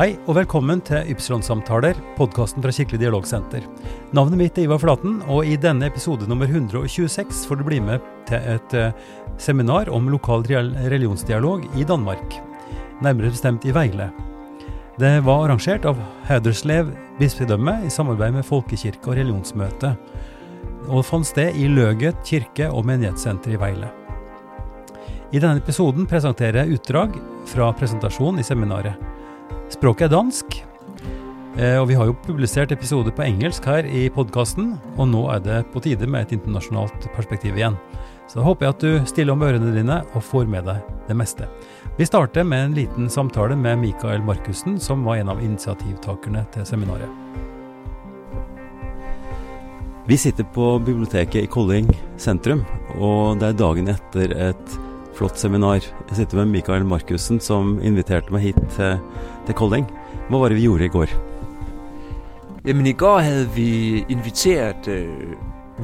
Hei og velkommen til Ypsilon-samtaler, podkasten fra Kirkelig dialogsenter. Navnet mitt er Ivar Flaten, og i denne episode nummer 126 får du bli med til et eh, seminar om lokal religionsdialog i Danmark. Nærmere bestemt i Veile. Det var arrangert av Hederslev bispedømme i samarbeid med Folkekirke og religionsmøte, og fant sted i Løget kirke- og menighetssenter i Veile. I denne episoden presenterer jeg utdrag fra presentasjonen i seminaret. Språket er dansk, eh, og vi har jo publisert episoder på engelsk her i podkasten, og nå er det på tide med et internasjonalt perspektiv igjen. Så da håper jeg at du stiller om ørene dine og får med deg det meste. Vi starter med en liten samtale med Mikael Markussen, som var en av initiativtakerne til seminaret. Vi sitter på biblioteket i Kolling sentrum, og det er dagen etter et flott seminar. Jeg sitter med Mikael Markussen, som inviterte meg hit til, til Kolding. Hvad var det vi gjorde i går? Jamen i går havde vi inviteret øh,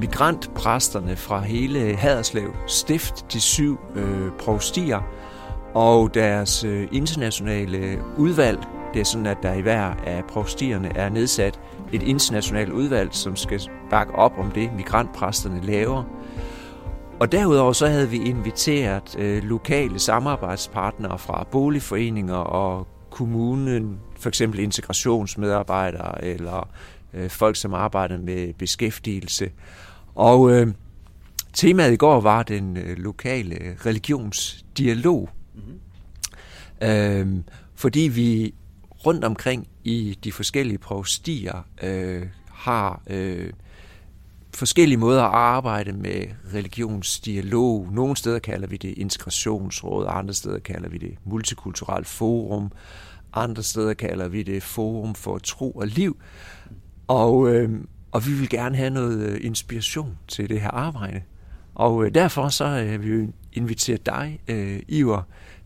migrantpræsterne fra hele Haderslev Stift, de syv øh, provstier, og deres øh, internationale udvalg. Det er sådan, at der i hver af provstierne er nedsat et internationalt udvalg, som skal bakke op om det, migrantpræsterne laver. Og derudover så havde vi inviteret øh, lokale samarbejdspartnere fra boligforeninger og kommunen, for eksempel integrationsmedarbejdere eller øh, folk, som arbejder med beskæftigelse. Og øh, temaet i går var den øh, lokale religionsdialog. Mm-hmm. Øh, fordi vi rundt omkring i de forskellige provstier øh, har øh, forskellige måder at arbejde med religionsdialog. Nogle steder kalder vi det integrationsråd, andre steder kalder vi det multikulturelt forum, andre steder kalder vi det forum for tro og liv. Og, øh, og vi vil gerne have noget øh, inspiration til det her arbejde. Og øh, derfor så øh, vi inviteret dig, øh, Iver,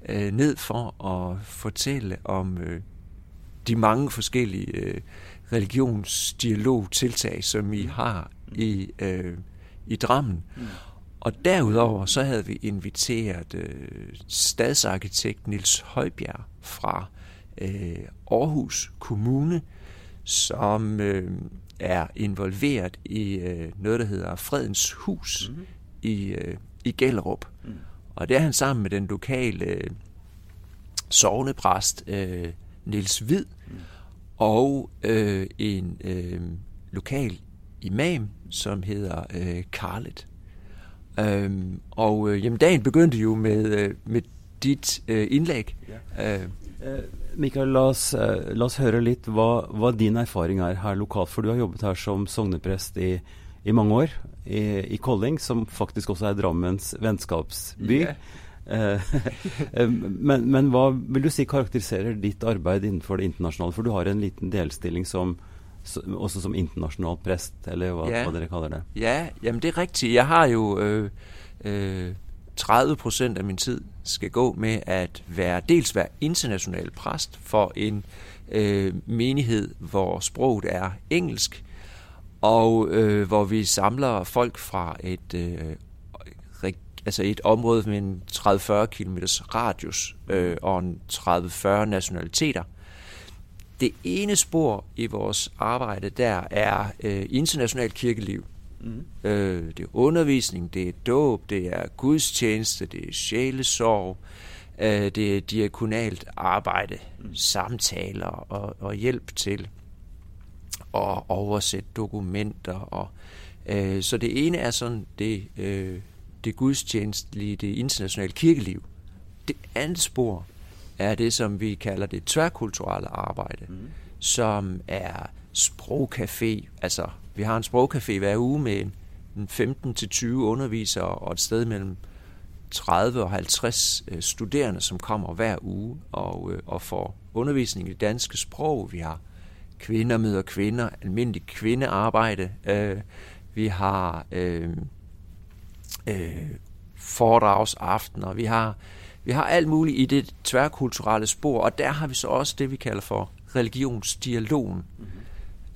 øh, ned for at fortælle om øh, de mange forskellige øh, religionsdialogtiltag, som I har i, øh, i Drammen. Mm. Og derudover så havde vi inviteret øh, stadsarkitekt Nils Højbjerg fra øh, Aarhus Kommune, som øh, er involveret i øh, noget, der hedder Fredens Hus mm. i, øh, i Gellerup. Mm. Og der er han sammen med den lokale øh, sovnepræst øh, Niels Hvid mm. og øh, en øh, lokal imam, som hedder øh, Carlet. Øhm, og øh, jamen, dagen begyndte jo med, øh, med dit øh, indlæg. Ja. Øh, Mikael, lad os, uh, lad os høre lidt, hvad, hvad din erfaring er her lokalt. For du har jobbet her som sognepræst i, i mange år i, i Kolding, som faktisk også er Drammens venskapsby. Yeah. men, men hvad vil du si karakteriserer dit arbejde innenfor det internationale? For du har en liten delstilling som også som international præst, eller hvad, ja. hvad dere kalder det? Ja, jamen det er rigtigt. Jeg har jo øh, øh, 30 procent af min tid skal gå med at være dels være international præst for en øh, menighed, hvor sproget er engelsk, og øh, hvor vi samler folk fra et øh, altså et område med en 30-40 km radius øh, og en 30-40 nationaliteter. Det ene spor i vores arbejde der er øh, internationalt kirkeliv. Mm. Øh, det er undervisning, det er dåb, det er gudstjeneste, det er sjælesorg, øh, det er diakonalt arbejde, mm. samtaler og, og hjælp til at oversætte dokumenter. Og, øh, så det ene er sådan det, øh, det gudstjenestlige, det internationale kirkeliv. Det andet spor er det, som vi kalder det tværkulturelle arbejde, mm. som er sprogcafé. Altså, vi har en sprogcafé hver uge med 15-20 undervisere og et sted mellem 30 og 50 øh, studerende, som kommer hver uge og, øh, og får undervisning i det danske sprog. Vi har kvinder møder kvinder, almindelig kvindearbejde. Øh, vi har øh, øh, foredragsaftener, vi har vi har alt muligt i det tværkulturelle spor, og der har vi så også det, vi kalder for religionsdialogen. Mm-hmm.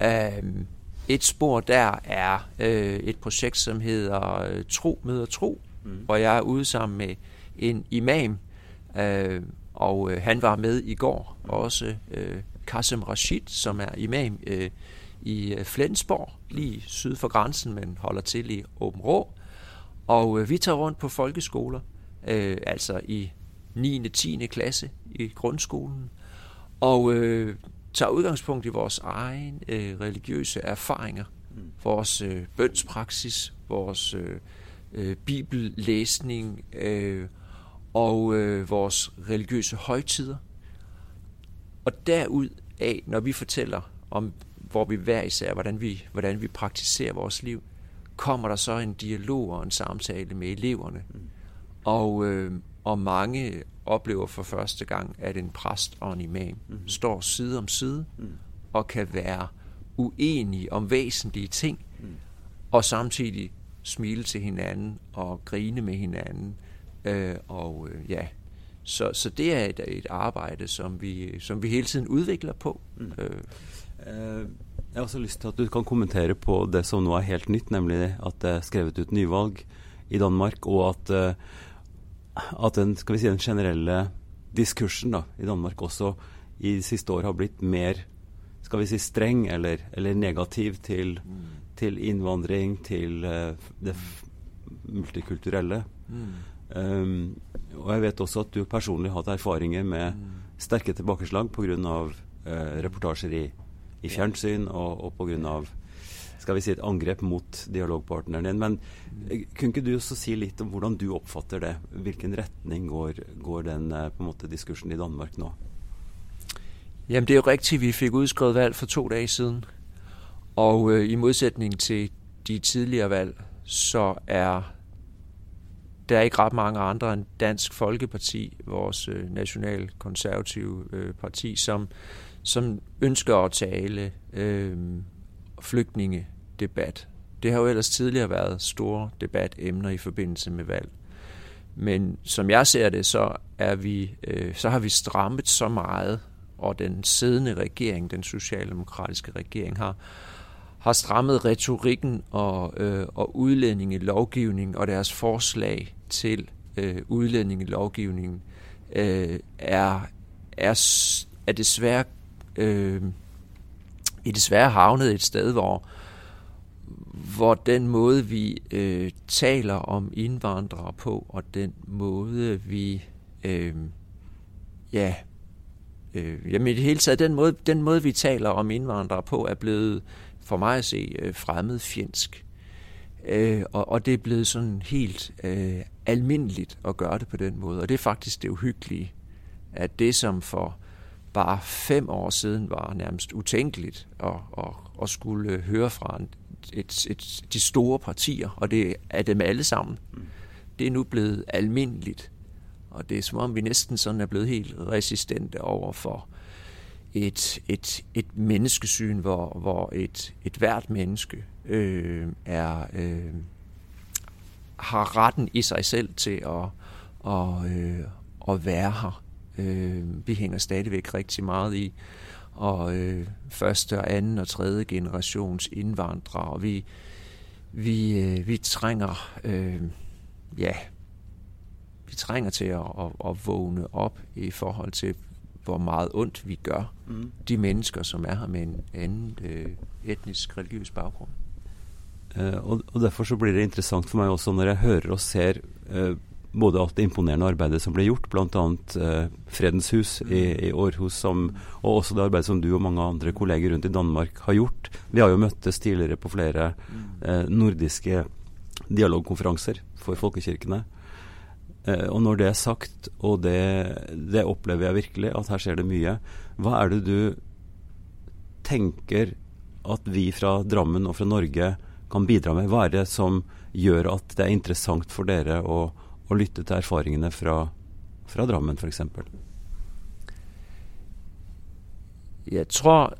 Øhm, et spor der er øh, et projekt, som hedder øh, Tro møder tro, mm. hvor jeg er ude sammen med en imam, øh, og øh, han var med i går mm. også, øh, Qasem Rashid, som er imam øh, i øh, Flensborg, lige syd for grænsen, men holder til i Åben Rå. Og øh, vi tager rundt på folkeskoler, øh, altså i 9. og 10. klasse i grundskolen, og øh, tager udgangspunkt i vores egen øh, religiøse erfaringer, mm. vores øh, bønspraksis, vores øh, øh, bibellæsning øh, og øh, vores religiøse højtider. Og derud af, når vi fortæller om, hvor vi hver især, hvordan vi, hvordan vi praktiserer vores liv, kommer der så en dialog og en samtale med eleverne. Mm. Og, øh, og mange oplever for første gang, at en præst og en imam mm. står side om side mm. og kan være uenige om væsentlige ting, mm. og samtidig smile til hinanden og grine med hinanden. Øh, og øh, ja, så, så det er et, et arbejde, som vi, som vi hele tiden udvikler på. Mm. Øh. Eh, jeg har også lyst til at du kan kommentere på det som nu er helt nytt, nemlig at det er skrevet ut nyvalg i Danmark, og at, eh, at den, skal vi si, den generelle diskursen da, i Danmark også i de siste år har blitt mer skal vi si, streng eller, eller negativ til, mm. til innvandring, til uh, det multikulturelle. Mm. Um, og jeg vet også at du personlig har hatt erfaringer med mm. sterke tilbakeslag pga. Uh, reportasjer i, i fjernsyn og, og pga skal vi si et angrep mot dialogpartneren din. Men eh, kunne ikke du også si litt om hvordan du oppfatter det? Hvilken retning går, går den eh, på en måte diskursen i Danmark nå? Jamen det er jo rigtigt, vi fik udskrevet valg for to dage siden. Og øh, i modsætning til de tidligere valg, så er der er ikke ret mange andre end Dansk Folkeparti, vores øh, konservative øh, parti, som, som ønsker at tale øh, debat. Det har jo ellers tidligere været store debatemner i forbindelse med valg. Men som jeg ser det, så, er vi, øh, så har vi strammet så meget og den siddende regering, den socialdemokratiske regering, har, har strammet retorikken og, øh, og udlændingelovgivning og deres forslag til øh, udlændingelovgivningen øh, er, er, er desværre øh, i desværre havnet et sted, hvor, hvor den måde, vi øh, taler om indvandrere på, og den måde, vi øh, ja, øh, jamen i det hele taget, den måde, den måde, vi taler om indvandrere på, er blevet for mig at se øh, fremmedfjendsk. Øh, og, og det er blevet sådan helt øh, almindeligt at gøre det på den måde. Og det er faktisk det uhyggelige, at det som for bare fem år siden var nærmest utænkeligt at, at, at skulle høre fra en et, et, de store partier, og det er dem alle sammen. Mm. Det er nu blevet almindeligt. Og det er som om, vi næsten sådan er blevet helt resistente over for et, et, et menneskesyn, hvor, hvor et, et hvert menneske øh, er, øh, har retten i sig selv til at, og, øh, at være her. Øh, vi hænger stadigvæk rigtig meget i og øh, første og anden og tredje generations indvandrere, og vi, vi, øh, vi trænger øh, ja, vi trænger til at, at, at vågne op i forhold til, hvor meget ondt vi gør mm. de mennesker, som er her med en anden øh, etnisk religiøs baggrund. Uh, og, og derfor så blir det interessant for meg også når jeg hører og ser uh, både alt det imponerende arbeidet som ble gjort, bl.a. Eh, Fredens hus i, i Århus, som, og også det arbeidet som du og mange andre kolleger rundt i Danmark har gjort. Vi har jo møttes tidligere på flere eh, nordiske dialogkonferanser for folkekirkene. Eh, og når det er sagt, og det, det, opplever jeg virkelig, at her skjer det mye, hva er det du tenker at vi fra Drammen og fra Norge kan bidra med? Hva er det som gjør at det er interessant for dere å, og lytte til erfaringene fra, fra Drammen f.eks.? Jeg tror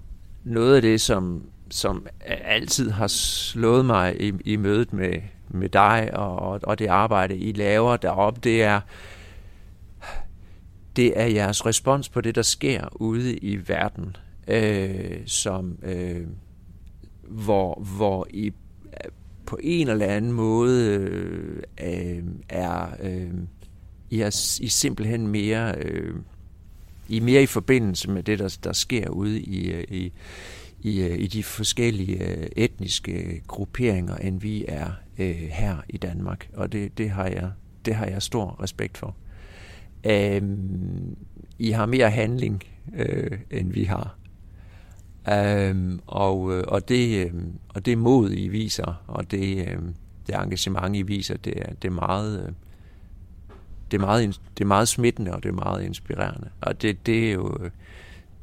noget af det, som, som altid har slået mig i, i mødet med med dig og, og det arbejde, I laver deroppe, det er, det er jeres respons på det, der sker ude i verden, øh, som øh, hvor, hvor I på en eller anden måde øh, øh er, øh, I, er I simpelthen mere øh, i mere i forbindelse med det, der, der sker ude i, øh, i, i, øh, i de forskellige etniske grupperinger, end vi er øh, her i Danmark. Og det, det, har jeg, det har jeg stor respekt for. Øh, I har mere handling, øh, end vi har. Øhm, og, øh, og, det, øhm, og det mod, I viser, og det, øhm, det engagement, I viser, det er, det er meget... Øh, det er, meget, det er meget smittende, og det er meget inspirerende. Og det, det er jo øh,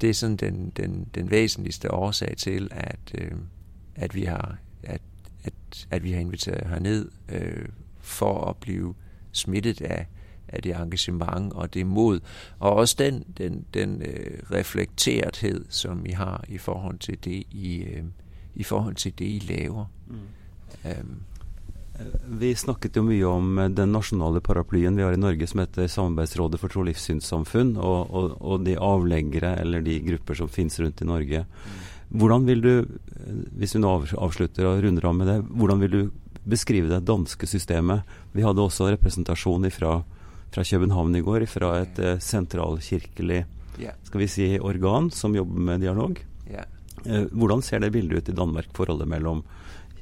det er sådan den, den, den væsentligste årsag til, at, øh, at, vi har, at, at, at vi har inviteret herned øh, for at blive smittet af, af det engagement og det mod, og også den, den, den øh, reflekterethed, som I har i forhold til det, I, øh, i forhold til det, I laver. Mm. Um, vi snakket jo mye om eh, den nasjonale paraplyen vi har i Norge som heter Samarbeidsrådet for tro- og livssynssamfunn, og, og, og, de avleggere eller de grupper som finnes rundt i Norge. Hvordan vil du, eh, hvis vi nå avslutter og runder av med det, hvordan vil du beskrive det danske systemet? Vi hadde også representasjon fra, fra København i går, fra et uh, sentralkirkelig skal vi si, organ som jobber med dialog. Uh, hvordan ser det bildet ut i Danmark, forholdet mellom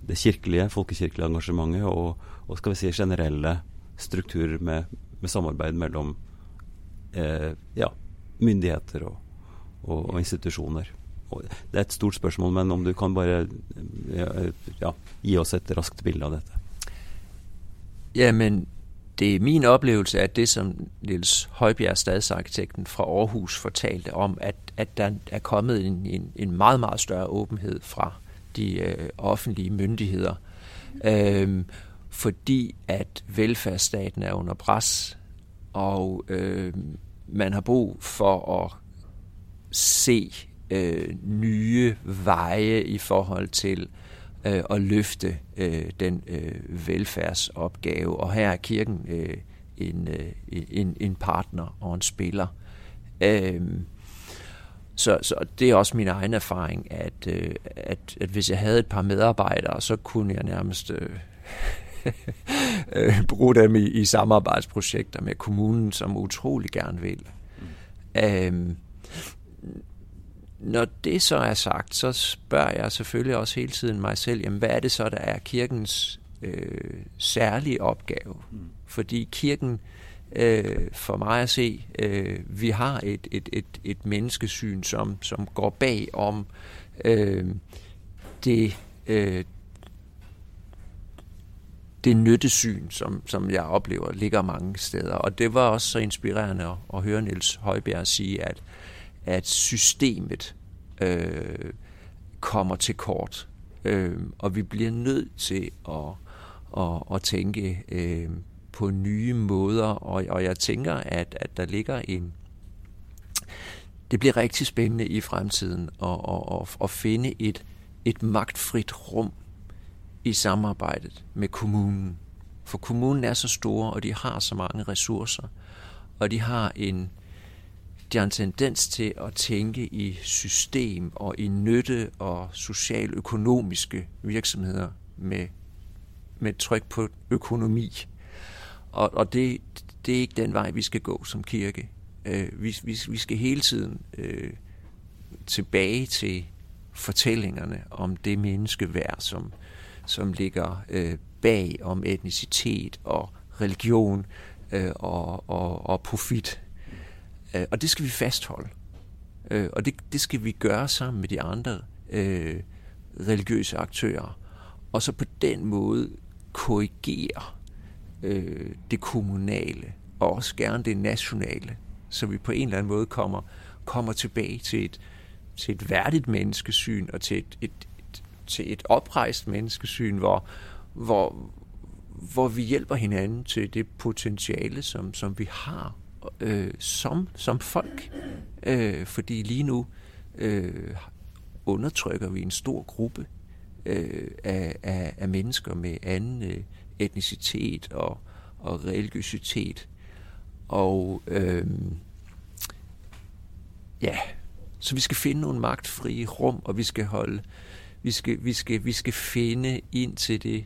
det kirkelige, folkekirkelige engasjementet og, og skal vi si generelle strukturer med, med samarbeid mellom eh, ja, myndigheter og, og, og institusjoner. Og det er et stort spørsmål, men om du kan bare ja, gi oss et raskt bilde av dette. Jamen, det er min oplevelse, at det som Niels Højbjerg, stadsarkitekten fra Aarhus, fortalte om, at, at der er kommet en, en, en meget, meget større åbenhed fra de øh, offentlige myndigheder, øh, fordi at velfærdsstaten er under pres, og øh, man har brug for at se øh, nye veje i forhold til øh, at løfte øh, den øh, velfærdsopgave. Og her er kirken øh, en, øh, en, en partner og en spiller. Øh, så, så det er også min egen erfaring, at, øh, at, at hvis jeg havde et par medarbejdere, så kunne jeg nærmest øh, øh, bruge dem i, i samarbejdsprojekter med kommunen, som utrolig gerne vil. Mm. Øhm, når det så er sagt, så spørger jeg selvfølgelig også hele tiden mig selv, jamen, hvad er det så, der er kirkens øh, særlige opgave? Mm. Fordi kirken øh, for mig at se, øh, vi har et, et, et, et menneskesyn, som, som går bag om øh, det, øh, det nyttesyn, som, som jeg oplever ligger mange steder. Og det var også så inspirerende at, at høre Niels Højbjerg sige, at, at systemet øh, kommer til kort. Øh, og vi bliver nødt til at, at, at tænke øh, på nye måder, og, og jeg tænker, at, at der ligger en... Det bliver rigtig spændende i fremtiden at, at, at, at finde et, et magtfrit rum i samarbejdet med kommunen. For kommunen er så stor, og de har så mange ressourcer, og de har en, de har en tendens til at tænke i system og i nytte og socialøkonomiske virksomheder med, med tryk på økonomi. Og, og det, det er ikke den vej, vi skal gå som kirke. Øh, vi, vi, vi skal hele tiden øh, tilbage til fortællingerne om det menneskeværd, som, som ligger øh, bag om etnicitet og religion øh, og, og, og profit. Øh, og det skal vi fastholde. Øh, og det, det skal vi gøre sammen med de andre øh, religiøse aktører. Og så på den måde korrigere øh, det kommunale, og også gerne det nationale, så vi på en eller anden måde kommer, kommer tilbage til et, til et værdigt menneskesyn og til et, et, et, til et oprejst menneskesyn, hvor, hvor, hvor vi hjælper hinanden til det potentiale, som, som vi har øh, som, som folk. Øh, fordi lige nu øh, undertrykker vi en stor gruppe øh, af, af, af mennesker med anden øh, etnicitet og, og religiøsitet. Og øh, ja, så vi skal finde nogle magtfrie rum, og vi skal holde, vi skal, vi skal, vi skal finde ind til det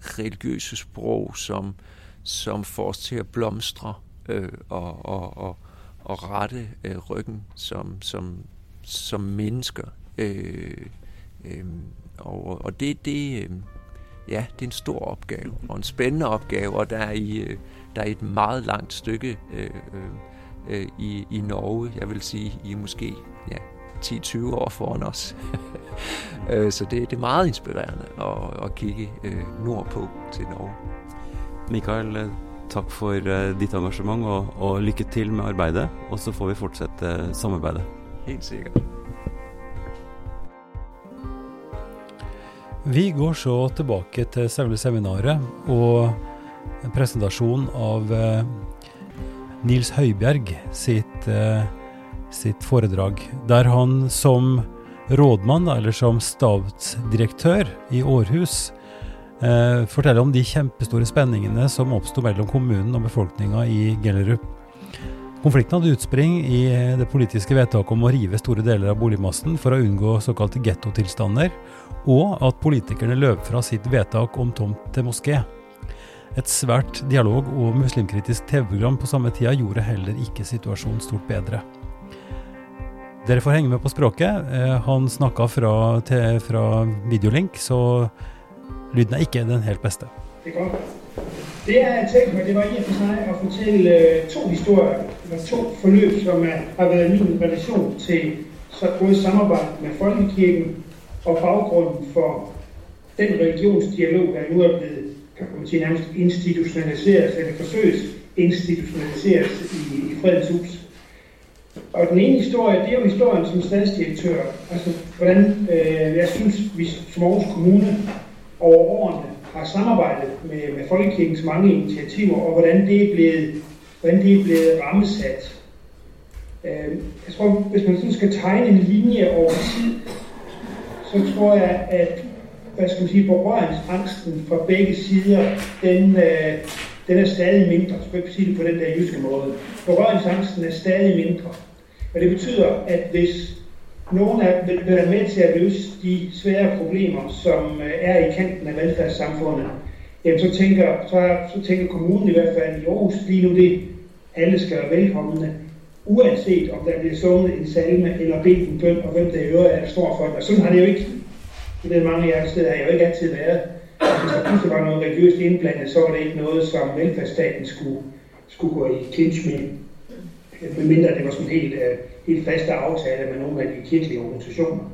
religiøse sprog, som, som får os til at blomstre øh, og, og, og, og rette øh, ryggen som, som, som mennesker. Øh, øh, og, og det, det, øh, ja, det er en stor opgave, og en spændende opgave, og der er i, øh, der er et meget langt stykke øh, øh, i, i Norge, jeg vil sige, i måske ja, 10-20 år foran os. Øh, så det, det er meget inspirerende at, at kigge øh, nordpå til Norge. Mikael, øh, øh, tak for uh, ditt engasjement, og, og lykke til med arbeidet. Og så får vi fortsette uh, samarbeidet. Helt sikkert. Vi går så tilbake til selve seminaret og en presentasjon av uh, Nils Høibjerg sitt, sitt foredrag, der han som rådmann, eller som statsdirektør i Århus, eh, forteller om de kjempestore spenningene som oppsto mellom kommunen og befolkninga i Gellerup. Konflikten hadde utspring i eh, det politiske vedtaket om å rive store deler av boligmassen for å unngå såkalte gettotilstander, og at politikerne løp fra sitt vedtak om tomt til moské. Et svært dialog- og muslimkritisk TV-program på samme tida gjorde heller ikke situasjonen stort bedre. Dere får henge med på språket. Eh, han snakka fra, fra videolink, så lyden er ikke den helt bedste. Det er godt. Det jeg tænkt mig, det var i og for sig at fortælle øh, to historier, eller to forløb, som er, har været min relation til så både samarbejde med Folkekirken og baggrunden for den religionsdialog, der nu er blevet kan man sige, nærmest institutionaliseret, eller forsøges institutionaliseret i, i Fredens Hus. Og den ene historie, det er jo historien som statsdirektør. Altså, hvordan øh, jeg synes, vi som Aarhus Kommune over årene har samarbejdet med, med Folkekirkens mange initiativer, og hvordan det er blevet, hvordan det er blevet rammesat. Øh, jeg tror, hvis man sådan skal tegne en linje over tid, så tror jeg, at hvad skal man sige, berøringsangsten fra begge sider, den, øh, den er stadig mindre. Så jeg sige det på den der jyske måde. Berøringsangsten er stadig mindre. Og det betyder, at hvis nogen er, dem vil være med til at løse de svære problemer, som øh, er i kanten af velfærdssamfundet, jamen så tænker, så, så tænker kommunen i hvert fald i Aarhus lige nu det, alle skal være velkomne, uanset om der bliver sunget en salme eller bedt en bøn, og hvem der i øvrigt er, står for det. Og sådan har det jo ikke, i den mange af steder har jo ikke altid været. Hvis der pludselig var noget religiøst indblandet, så var det ikke noget, som velfærdsstaten skulle, skulle gå i clinch med medmindre det var sådan helt, øh, helt faste aftaler med nogle af de kirkelige organisationer.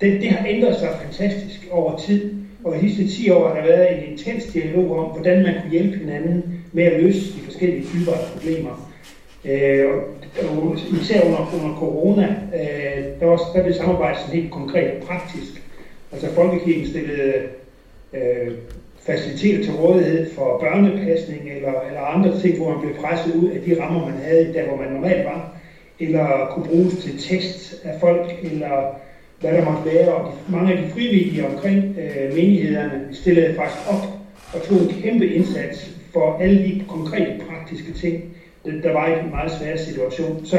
Det, det har ændret sig fantastisk over tid, og i de sidste 10 år har der været en intens dialog om, hvordan man kunne hjælpe hinanden med at løse de forskellige typer af problemer. Øh, og især under, under corona, øh, der, var, der blev samarbejdet sådan helt konkret og praktisk. Altså Folkekirken stillede øh, faciliteter til rådighed for børnepasning eller, eller andre ting, hvor man blev presset ud af de rammer, man havde, der hvor man normalt var, eller kunne bruges til tekst af folk, eller hvad der måtte være. Og de, mange af de frivillige omkring øh, menighederne stillede faktisk op og tog en kæmpe indsats for alle de konkrete praktiske ting, der var i en meget svær situation. Så,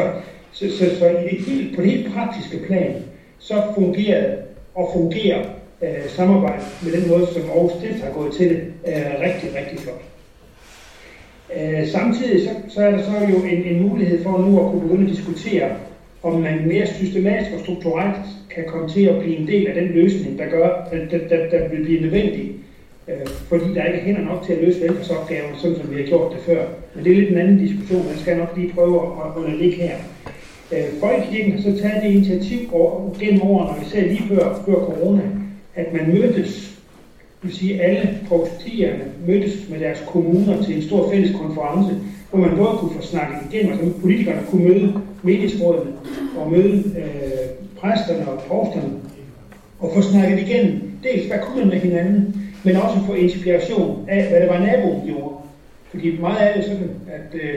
så, så, så i det helt, på det helt praktiske plan, så fungerede og fungerer øh, samarbejde med den måde, som Aarhus Stift har gået til det, er rigtig, rigtig flot. Øh, samtidig så, så er der så jo en, en mulighed for nu at kunne begynde at diskutere, om man mere systematisk og strukturelt kan komme til at blive en del af den løsning, der gør, der, der, der vil blive nødvendig, øh, fordi der ikke er hænder nok til at løse velfærdsopgaven, sådan som vi har gjort det før. Men det er lidt en anden diskussion, man skal nok lige prøve at, at ligge her. Øh, Folkekirken har så taget det initiativ gennem årene, og især lige før, før corona, at man mødtes, det vil sige alle provstierne mødtes med deres kommuner til en stor fælles konference, hvor man både kunne få snakket igennem, altså politikerne kunne møde menighedsrådene og møde øh, præsterne og provsterne og få snakket igennem, dels hvad kunne man med hinanden, men også få inspiration af, hvad det var naboen gjorde. Fordi meget af det sådan, at øh,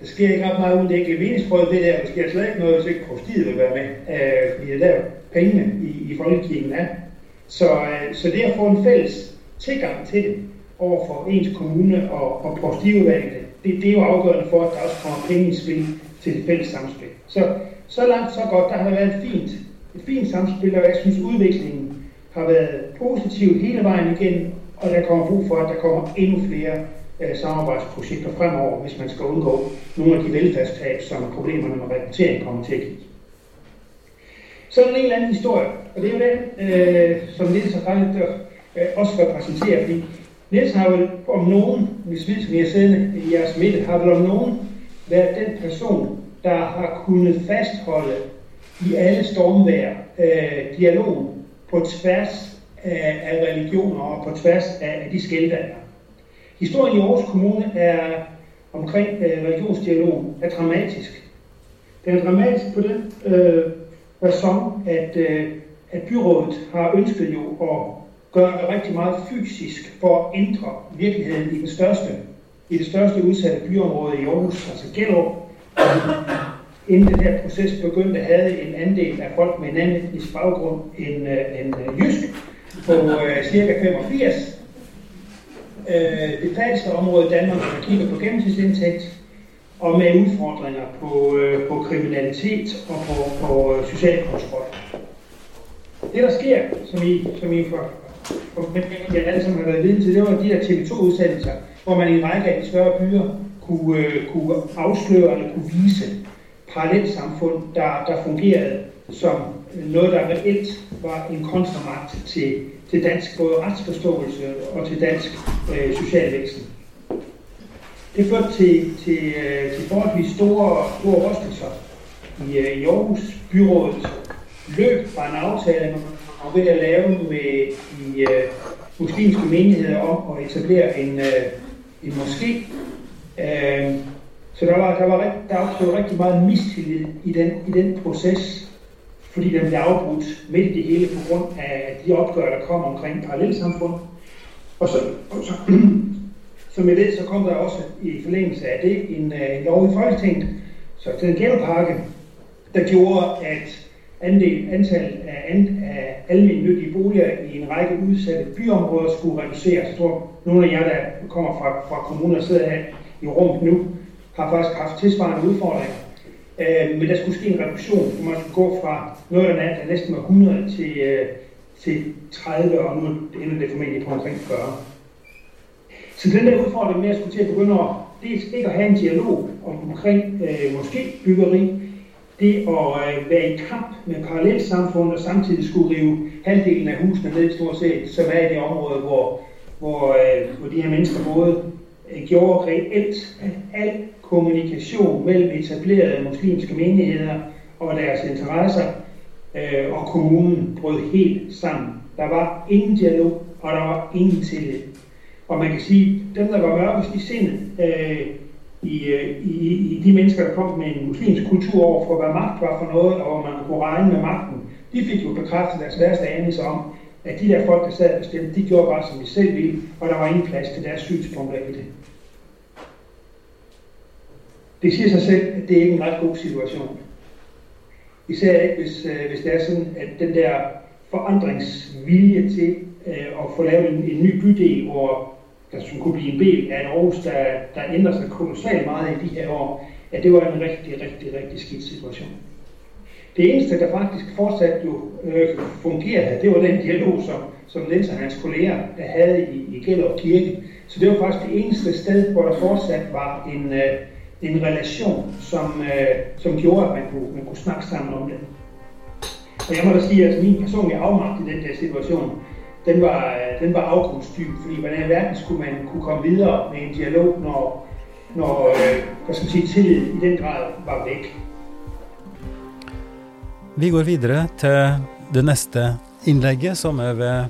der sker ikke ret meget uden det ikke menighedsrådet det der, der sker slet ikke noget, hvis ikke provstiet vil være med, øh, fordi det er der pengene i, i folkekirken er. Så, øh, så det at få en fælles tilgang til det over for ens kommune og, og provstiudvalgene, det, det er jo afgørende for, at der også kommer penge i spil til det fælles samspil. Så, så langt, så godt. Der har været et fint, et fint samspil, og jeg synes, udviklingen har været positiv hele vejen igen, og der kommer brug for, at der kommer endnu flere øh, samarbejdsprojekter fremover, hvis man skal undgå nogle af de velfærdstab, som problemerne med rekruttering kommer til at give. Så er der en eller anden historie, og det er jo den, øh, som Niels har faktisk øh, også repræsenterer, fordi Niels har vel om nogen, hvis vi er siddende i jeres midte, har vel om nogen været den person, der har kunnet fastholde i alle stormvær øh, dialogen på tværs af, af religioner og på tværs af de skæld, der. Historien i Aarhus Kommune er omkring øh, religionsdialogen er dramatisk. Den er dramatisk på den øh, person, at, øh, at byrådet har ønsket jo at gøre rigtig meget fysisk for at ændre virkeligheden i den største, i det største udsatte byområde i Aarhus, altså Gellerup. Inden den her proces begyndte, havde en andel af folk med en anden etnisk baggrund end, øh, end øh, jysk på øh, cirka 85. Øh, det fattigste område i Danmark, når man kigger på gennemsnitsindtægt, og med udfordringer på, øh, på kriminalitet og på, på øh, social kontrol. Det der sker, som I, som I for, for jeg alle sammen har været vidne til, det var de der TV2-udsendelser, hvor man i en række af de større byer kunne, øh, kunne afsløre eller kunne vise parallelsamfund, der, der fungerede som noget, der reelt var en kontramagt til, til dansk både retsforståelse og til dansk øh, socialvæsen. Det førte til, til, øh, til forholdsvis store, store rystelser i, øh, i Aarhus. Byrådet løb fra en aftale, man var ved at lave med de uh, øh, muslimske menigheder om at etablere en, uh, en moské. Uh, så der, var, der, var, der opstod rigtig meget mistillid i den, i den proces, fordi den blev afbrudt midt i det hele på grund af de opgør, der kom omkring parallelsamfund. Og så, og så som I ved, så kom der også i forlængelse af det en, øh, en lov i Folketinget, så den genpakke, der gjorde, at andel, antallet af, an, af almindelige boliger i en række udsatte byområder skulle reduceres. Jeg tror, nogle af jer, der kommer fra, fra kommuner og sidder her i rummet nu, har faktisk haft tilsvarende udfordringer. Øh, men der skulle ske en reduktion, hvor man skulle gå fra noget, der næsten var 100 til, øh, til 30, og nu ender det formentlig på omkring 40. Så den der udfordring med at skulle til at begynde at, dels ikke at have en dialog om, omkring øh, måske byggeri, det at øh, være i kamp med parallelsamfund og samtidig skulle rive halvdelen af husene ned stort set, som er i det område, hvor, hvor, øh, hvor de her mennesker boede, øh, gjorde reelt, at al kommunikation mellem etablerede muslimske menigheder og deres interesser øh, og kommunen brød helt sammen. Der var ingen dialog, og der var ingen tillid. Og man kan sige, at dem, der var mørkest øh, i sindet, øh, i, i, i de mennesker, der kom med en muslimsk kultur over for, hvad magt var for noget, og hvor man kunne regne med magten, de fik jo bekræftet deres værste anelse om, at de der folk, der sad og bestemte, de gjorde bare, som de selv ville, og der var ingen plads til deres synspunkter i det. Det siger sig selv, at det er ikke en ret god situation. Især ikke, hvis, øh, hvis det er sådan, at den der forandringsvilje til øh, at få lavet en, en ny bydel, hvor der skulle kunne blive en del af en Aarhus, der, der ændrer sig kolossalt meget i de her år, at det var en rigtig, rigtig, rigtig skidt situation. Det eneste, der faktisk fortsat jo øh, fungerede, det var den dialog, som, som Niels og hans kolleger havde i, i Gellerup Kirke. Så det var faktisk det eneste sted, hvor der fortsat var en, øh, en relation, som, øh, som gjorde, at man kunne, man kunne snakke sammen om det. Og jeg må da sige, at min personlige afmagt i den der situation, den var, den var afgrundsdyb, fordi hvordan i verden skulle man kunne komme videre med en dialog, når, når øh, hvad skal man sige, tillid i den grad var væk. Vi går videre til det næste innlegget, som er ved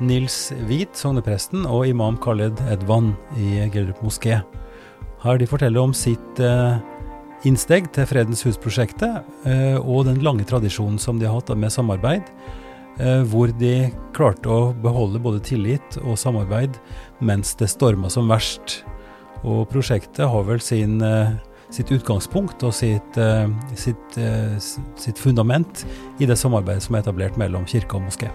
Nils Hvit, sognepresten, og imam Khaled Edvan i Gellerup moské. Her de forteller om sitt øh, indsteg innsteg til Fredens hus-prosjektet, øh, og den lange tradisjonen som de har hatt med samarbeid Eh, hvor de klarte å beholde både tillit og samarbeid mens det storma som verst. Og prosjektet har vel sin, eh, sitt utgangspunkt og sitt, eh, sitt, sitt, fundament i det samarbeidet som er etablert mellom kirke og moské.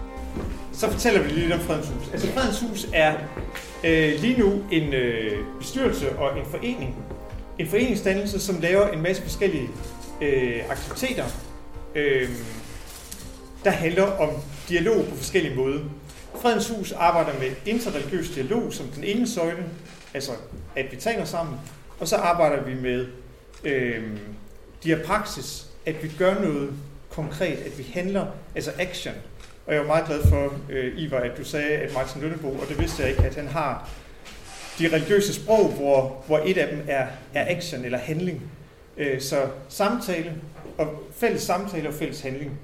Så fortæller vi lidt om Fredens Hus. Altså Fredens Hus er øh, lige nu en øh, bestyrelse og en forening. En foreningsdannelse, som laver en masse forskellige øh, aktiviteter, øh, der handler om dialog på forskellige måder. Fredens Hus arbejder med interreligiøs dialog som den ene søjle, altså at vi taler sammen, og så arbejder vi med øh, diapraksis, at vi gør noget konkret, at vi handler, altså action. Og jeg var meget glad for, øh, Ivar, at du sagde, at Martin Lønnebo, og det vidste jeg ikke, at han har de religiøse sprog, hvor, hvor et af dem er, er action eller handling. Øh, så samtale, og fælles samtale og fælles handling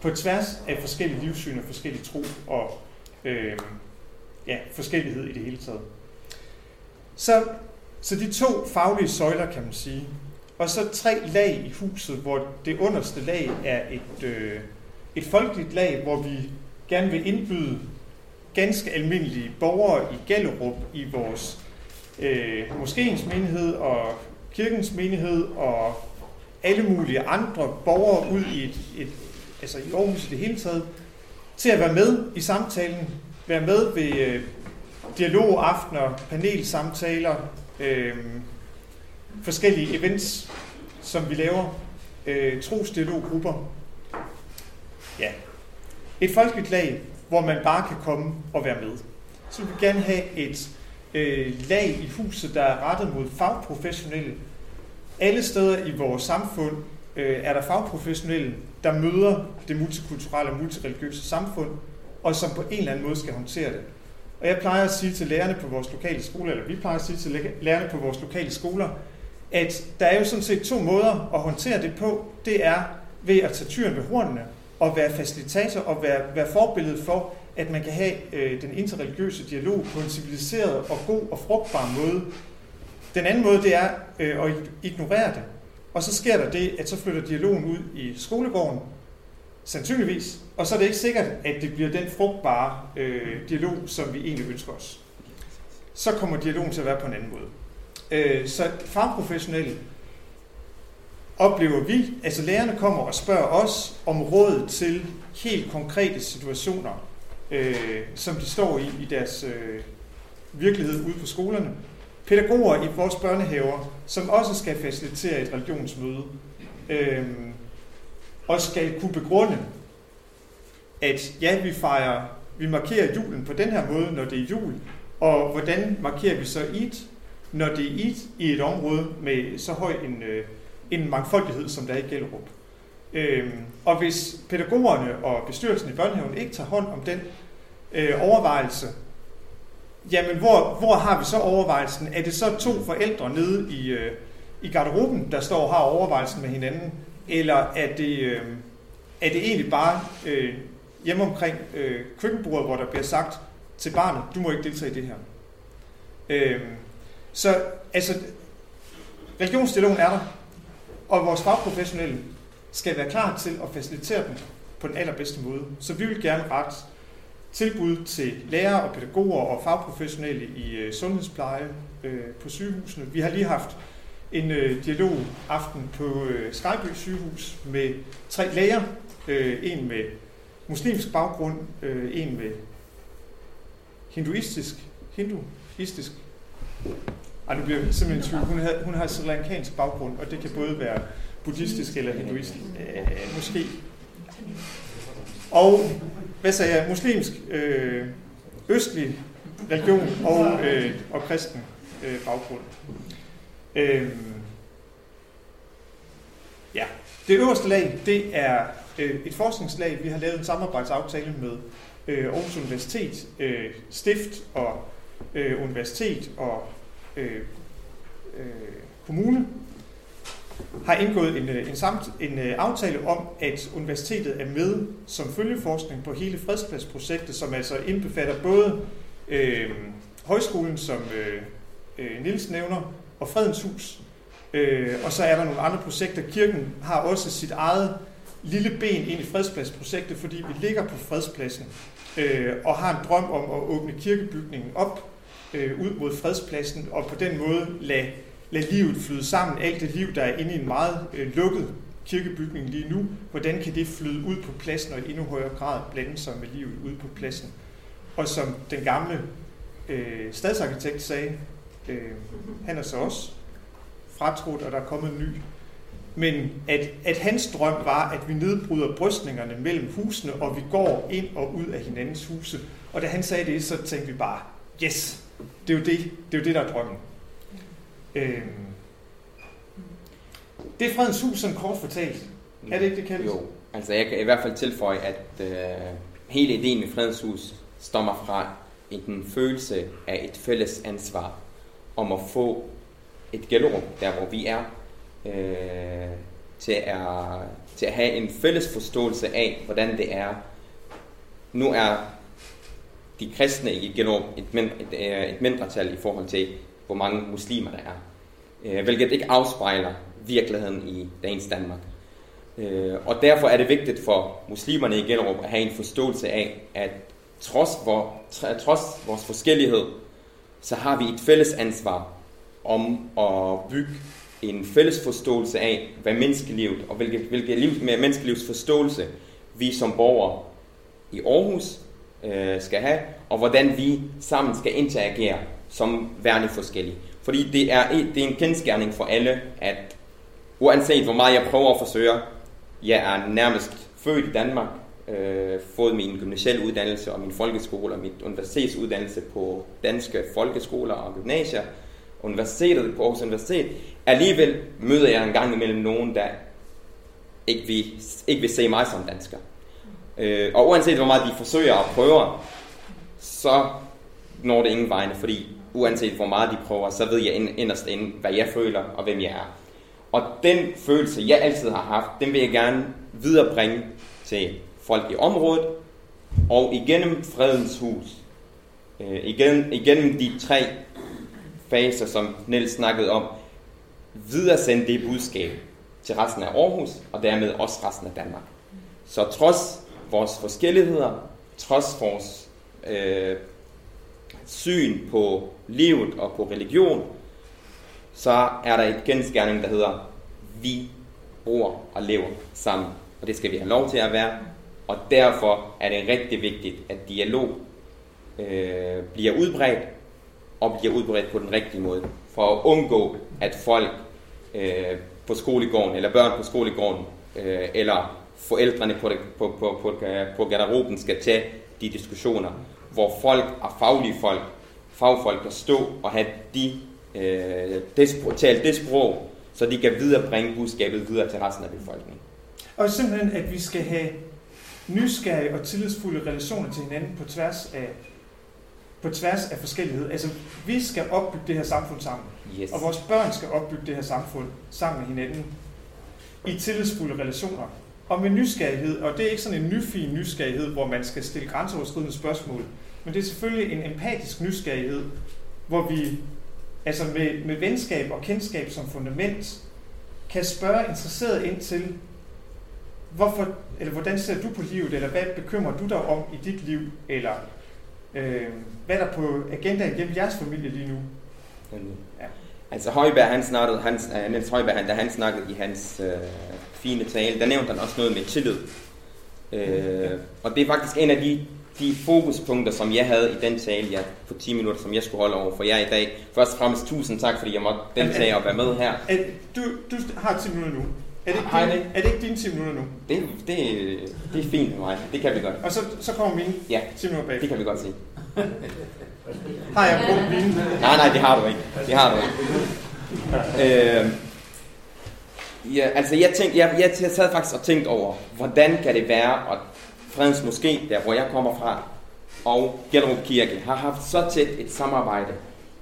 på tværs af forskellige livssyn og forskellige tro og øh, ja, forskellighed i det hele taget. Så, så de to faglige søjler, kan man sige. Og så tre lag i huset, hvor det underste lag er et, øh, et folkeligt lag, hvor vi gerne vil indbyde ganske almindelige borgere i Gellerup i vores øh, moskéens menighed og kirkens menighed og alle mulige andre borgere ud i et, et altså i Aarhus i det hele taget, til at være med i samtalen, være med ved øh, dialogaftener, panelsamtaler, øh, forskellige events, som vi laver, øh, trosdialoggrupper. Ja. Et folkeligt lag, hvor man bare kan komme og være med. Så vi vil gerne have et øh, lag i huset, der er rettet mod fagprofessionelle. Alle steder i vores samfund øh, er der fagprofessionelle, der møder det multikulturelle og multireligiøse samfund, og som på en eller anden måde skal håndtere det. Og jeg plejer at sige til lærerne på vores lokale skoler, eller vi plejer at sige til lærerne på vores lokale skoler, at der er jo sådan set to måder at håndtere det på. Det er ved at tage tyren ved hornene og være facilitator og være, være forbillede for, at man kan have øh, den interreligiøse dialog på en civiliseret og god og frugtbar måde. Den anden måde, det er øh, at ignorere det. Og så sker der det, at så flytter dialogen ud i skolegården, sandsynligvis, og så er det ikke sikkert, at det bliver den frugtbare øh, dialog, som vi egentlig ønsker os. Så kommer dialogen til at være på en anden måde. Øh, så fagprofessionelle oplever vi, altså lærerne kommer og spørger os om råd til helt konkrete situationer, øh, som de står i i deres øh, virkelighed ude på skolerne. Pædagoger i vores børnehaver, som også skal facilitere et religionsmøde, øh, og skal kunne begrunde, at ja, vi fejrer, vi markerer julen på den her måde, når det er jul, og hvordan markerer vi så Eid, når det er Eid i et område med så høj en, øh, en mangfoldighed, som der er i Gellerup. Øhm, og hvis pædagogerne og bestyrelsen i børnehaven ikke tager hånd om den øh, overvejelse, jamen hvor, hvor har vi så overvejelsen? Er det så to forældre nede i, øh, i garderoben, der står og har overvejelsen med hinanden? Eller er det, øh, er det egentlig bare øh, hjemme omkring øh, køkkenbordet, hvor der bliver sagt til barnet, du må ikke deltage i det her? Øh, så altså, religionsdialogen er der, og vores fagprofessionelle skal være klar til at facilitere den på den allerbedste måde. Så vi vil gerne rette tilbud til lærere og pædagoger og fagprofessionelle i øh, sundhedspleje øh, på sygehusene. Vi har lige haft en øh, dialogaften på øh, Skyby sygehus med tre læger. Øh, en med muslimsk baggrund, øh, en med hinduistisk, hinduistisk ej, nu bliver simpelthen tvivl. Hun, har, hun har sri lankansk baggrund, og det kan både være buddhistisk eller hinduistisk. Øh, måske. Og, hvad sagde jeg, muslimsk, øh, østlig religion og, øh, og kristen øh, baggrund. Øh, ja, det øverste lag, det er øh, et forskningslag. Vi har lavet en samarbejdsaftale med øh, Aarhus Universitet, øh, Stift og øh, Universitet og øh, øh, kommune har indgået en, øh, en, samt, en øh, aftale om, at universitetet er med som følgeforskning på hele fredspladsprojektet, som altså indbefatter både øh, højskolen, som øh, øh Nils nævner, og Fredens Hus. Øh, og så er der nogle andre projekter. Kirken har også sit eget lille ben ind i fredspladsprojektet, fordi vi ligger på fredspladsen øh, og har en drøm om at åbne kirkebygningen op øh, ud mod fredspladsen, og på den måde lade, lade livet flyde sammen. Alt det liv, der er inde i en meget øh, lukket kirkebygning lige nu, hvordan kan det flyde ud på pladsen og i endnu højere grad blande sig med livet ude på pladsen. Og som den gamle øh, stadsarkitekt sagde, øh, han er så også fratrådt, og der er kommet en ny. Men at, at hans drøm var, at vi nedbryder brystningerne mellem husene, og vi går ind og ud af hinandens huse. Og da han sagde det, så tænkte vi bare, yes, det er jo det, det, er jo det der er drømmen. Øhm. Det er fredens hus, som kort fortalt. Er det ikke det, kaldes? Jo, altså jeg kan i hvert fald tilføje, at øh, hele ideen med fredens hus stammer fra en følelse af et fælles ansvar om at få et gælderum, der hvor vi er, øh, til, at, til at have en fælles forståelse af, hvordan det er. Nu er de kristne i Gellerup et, mind, et, øh, et mindretal i forhold til, hvor mange muslimer der er. Øh, hvilket ikke afspejler virkeligheden i dagens Danmark. Øh, og derfor er det vigtigt for muslimerne i Gellerup at have en forståelse af, at trods, vor, trods vores forskellighed, så har vi et fælles ansvar om at bygge en fælles forståelse af, hvad menneskelivet og hvilket, hvilket liv, med menneskelivets forståelse vi som borgere i Aarhus øh, skal have, og hvordan vi sammen skal interagere som værende forskellige. Fordi det er, det er en kendskærning for alle, at uanset hvor meget jeg prøver at forsøge, jeg er nærmest født i Danmark, øh, fået min gymnasielle uddannelse og min folkeskole og mit universitetsuddannelse på danske folkeskoler og gymnasier, universitetet på Aarhus Universitet, alligevel møder jeg en gang imellem nogen, der ikke vil, ikke vil se mig som dansker. Øh, og uanset hvor meget de forsøger og prøver, så når det ingen vegne, fordi uanset hvor meget de prøver, så ved jeg inderst inde, hvad jeg føler og hvem jeg er. Og den følelse, jeg altid har haft, den vil jeg gerne viderebringe til folk i området, og igennem fredens hus, øh, igennem, igennem de tre faser, som Niels snakkede om, videresende det budskab til resten af Aarhus, og dermed også resten af Danmark. Så trods vores forskelligheder, trods vores øh, syn på livet og på religion, så er der et genskærning, der hedder, vi bor og lever sammen. Og det skal vi have lov til at være. Og derfor er det rigtig vigtigt, at dialog øh, bliver udbredt, og bliver udbredt på den rigtige måde. For at undgå, at folk øh, på skolegården, eller børn på skolegården, øh, eller forældrene på, det, på, på, på, på garderoben skal tage de diskussioner, hvor folk er faglige folk, fagfolk kan stå og have de, øh, det, tale det sprog, så de kan viderebringe budskabet videre til resten af befolkningen. Og simpelthen, at vi skal have nysgerrige og tillidsfulde relationer til hinanden på tværs af på tværs af forskellighed. Altså, vi skal opbygge det her samfund sammen. Yes. Og vores børn skal opbygge det her samfund sammen med hinanden i tillidsfulde relationer. Og med nysgerrighed, og det er ikke sådan en nyfin nysgerrighed, hvor man skal stille grænseoverskridende spørgsmål, men det er selvfølgelig en empatisk nysgerrighed, hvor vi altså med, med venskab og kendskab som fundament, kan spørge interesseret ind til, hvorfor, eller hvordan ser du på livet, eller hvad bekymrer du dig om i dit liv, eller øh, hvad er der på agendaen gennem jeres familie lige nu? Ja. Altså Højberg, han snakkede, han, uh, Niels Højberg, han, da han snakkede i hans uh, fine tale, der nævnte han også noget med tillid. Uh, og det er faktisk en af de de fokuspunkter, som jeg havde i den tale ja, på 10 minutter, som jeg skulle holde over for jer i dag. Først og fremmest tusind tak, fordi jeg måtte deltage og være med her. Er, du, du har 10 minutter nu. Er det, ikke din, er det ikke dine 10 minutter nu? Det, det, det er fint med mig. Det kan vi godt. Og så, så kommer mine ja, 10 minutter bag. det kan vi godt se. har jeg brugt mine? Nej, nej, det har du ikke. Det har du ikke. Øh, ja, altså jeg, tænkte, jeg, jeg, jeg sad faktisk og tænkte over, hvordan kan det være at Fredens Moské, der hvor jeg kommer fra, og Gellerup Kirke har haft så tæt et samarbejde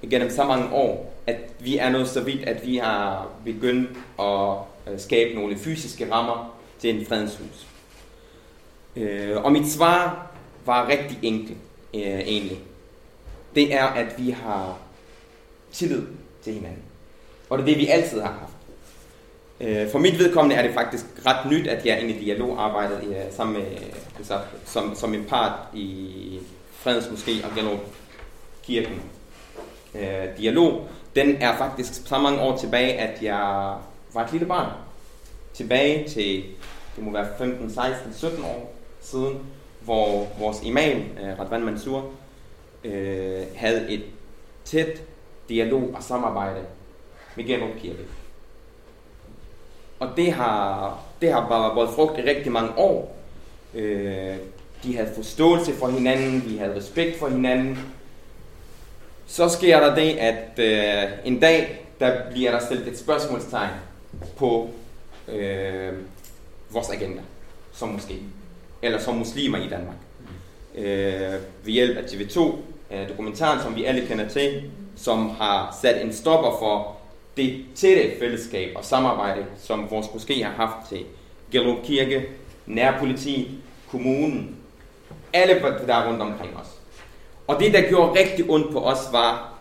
gennem så mange år, at vi er nået så vidt, at vi har begyndt at øh, skabe nogle fysiske rammer til en fredens hus. Øh, og mit svar var rigtig enkelt øh, egentlig. Det er, at vi har tillid til hinanden. Og det er det, vi altid har haft. Øh, for mit vedkommende er det faktisk ret nyt, at jeg er inde i dialogarbejdet ja, sammen med, øh, altså, som, som en part i Fredens Moské og Gellerup Kirken. Øh, dialog, den er faktisk så mange år tilbage, at jeg var et lille barn. Tilbage til, det må være 15, 16, 17 år siden, hvor vores imam, øh, Radvan Mansour, øh, havde et tæt dialog og samarbejde med Gellerup Kirke. Og det har, det har bare været frugt i rigtig mange år. Øh, de havde forståelse for hinanden, vi havde respekt for hinanden. Så sker der det, at øh, en dag, der bliver der stillet et spørgsmålstegn på øh, vores agenda, som måske, eller som muslimer i Danmark. Øh, ved hjælp af TV2, øh, dokumentaren, som vi alle kender til, som har sat en stopper for det tætte fællesskab og samarbejde, som vores måske har haft til Gellerup Kirke, nærpoliti, kommunen, alle der er rundt omkring os. Og det, der gjorde rigtig ondt på os, var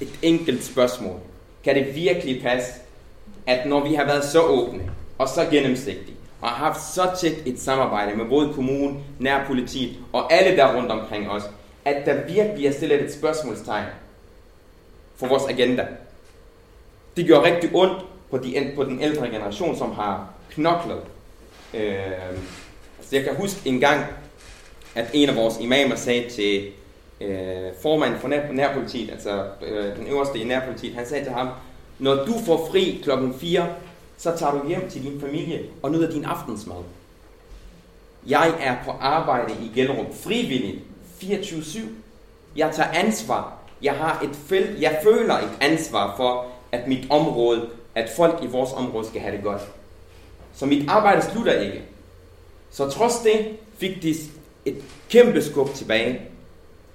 et enkelt spørgsmål. Kan det virkelig passe, at når vi har været så åbne og så gennemsigtige, og har haft så tæt et samarbejde med både kommunen, nærpolitiet og alle der rundt omkring os, at der virkelig er stillet et spørgsmålstegn for vores agenda. Det gjorde rigtig ondt på, de, på den ældre generation, som har knoklet. Øh, altså jeg kan huske en gang, at en af vores imamer sagde til øh, formanden for nær, nærpolitiet, altså øh, den øverste i nærpolitiet, han sagde til ham, når du får fri klokken 4, så tager du hjem til din familie og nyder din aftensmad. Jeg er på arbejde i Gellerup frivilligt 24-7. Jeg tager ansvar. Jeg har et felt, jeg føler et ansvar for, at mit område, at folk i vores område skal have det godt. Så mit arbejde slutter ikke. Så trods det fik de et kæmpe skub tilbage,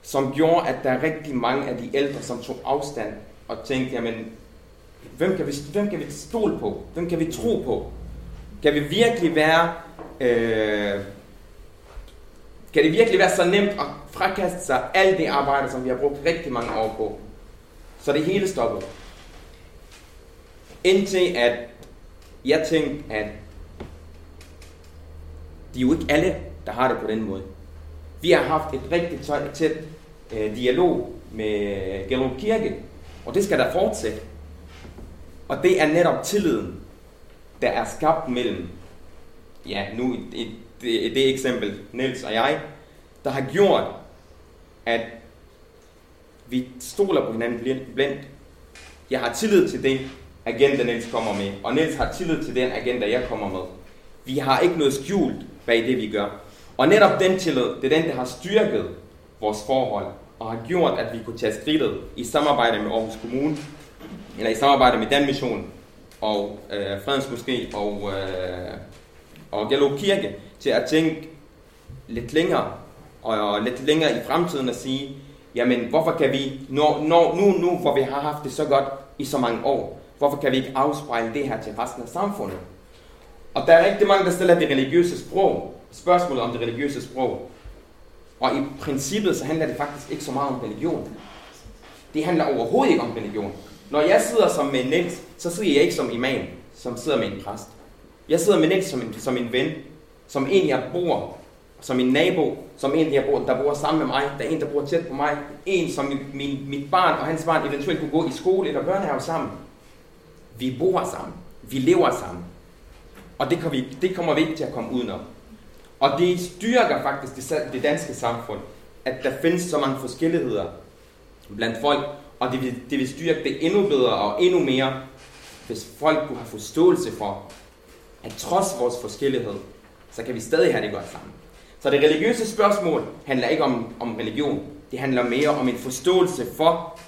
som gjorde, at der er rigtig mange af de ældre, som tog afstand og tænkte, jamen, hvem kan vi, hvem kan vi stole på? Hvem kan vi tro på? Kan vi virkelig være, øh, kan det virkelig være så nemt at frakaste sig alt det arbejde, som vi har brugt rigtig mange år på? Så det hele stoppede. Indtil at jeg tænkte, at de er jo ikke alle, der har det på den måde. Vi har haft et rigtig tæt, tæt øh, dialog med Gellerup Kirke, og det skal der fortsætte. Og det er netop tilliden, der er skabt mellem, ja, nu i det, det eksempel, Niels og jeg, der har gjort, at vi stoler på hinanden blindt. Jeg har tillid til det agenda, Niels kommer med, og Niels har tillid til den agenda, jeg kommer med. Vi har ikke noget skjult bag det, vi gør. Og netop den tillid, det er den, der har styrket vores forhold, og har gjort, at vi kunne tage skridtet i samarbejde med Aarhus Kommune, eller i samarbejde med Dan Mission og øh, Fredens Moské og, øh, og Gallup Kirke, til at tænke lidt længere, og lidt længere i fremtiden og sige, jamen hvorfor kan vi, når, når, nu, nu hvor vi har haft det så godt i så mange år, hvorfor kan vi ikke afspejle det her til resten af samfundet? Og der er rigtig mange, der stiller det religiøse sprog, spørgsmålet om det religiøse sprog. Og i princippet så handler det faktisk ikke så meget om religion. Det handler overhovedet ikke om religion. Når jeg sidder som med Niels, så sidder jeg ikke som imam, som sidder med en præst. Jeg sidder med Niels som en, som en ven, som en jeg bor, som en nabo, som en jeg bor, der bor sammen med mig, der er en, der bor tæt på mig, en som min, mit barn og hans barn eventuelt kunne gå i skole eller børnehave sammen. Vi bor sammen. Vi lever sammen. Og det, kan vi, det kommer vi ikke til at komme udenom. Og det styrker faktisk det, det danske samfund, at der findes så mange forskelligheder blandt folk, og det vil, det vil styrke det endnu bedre og endnu mere, hvis folk kunne have forståelse for, at trods vores forskellighed, så kan vi stadig have det godt sammen. Så det religiøse spørgsmål handler ikke om, om religion. Det handler mere om en forståelse for,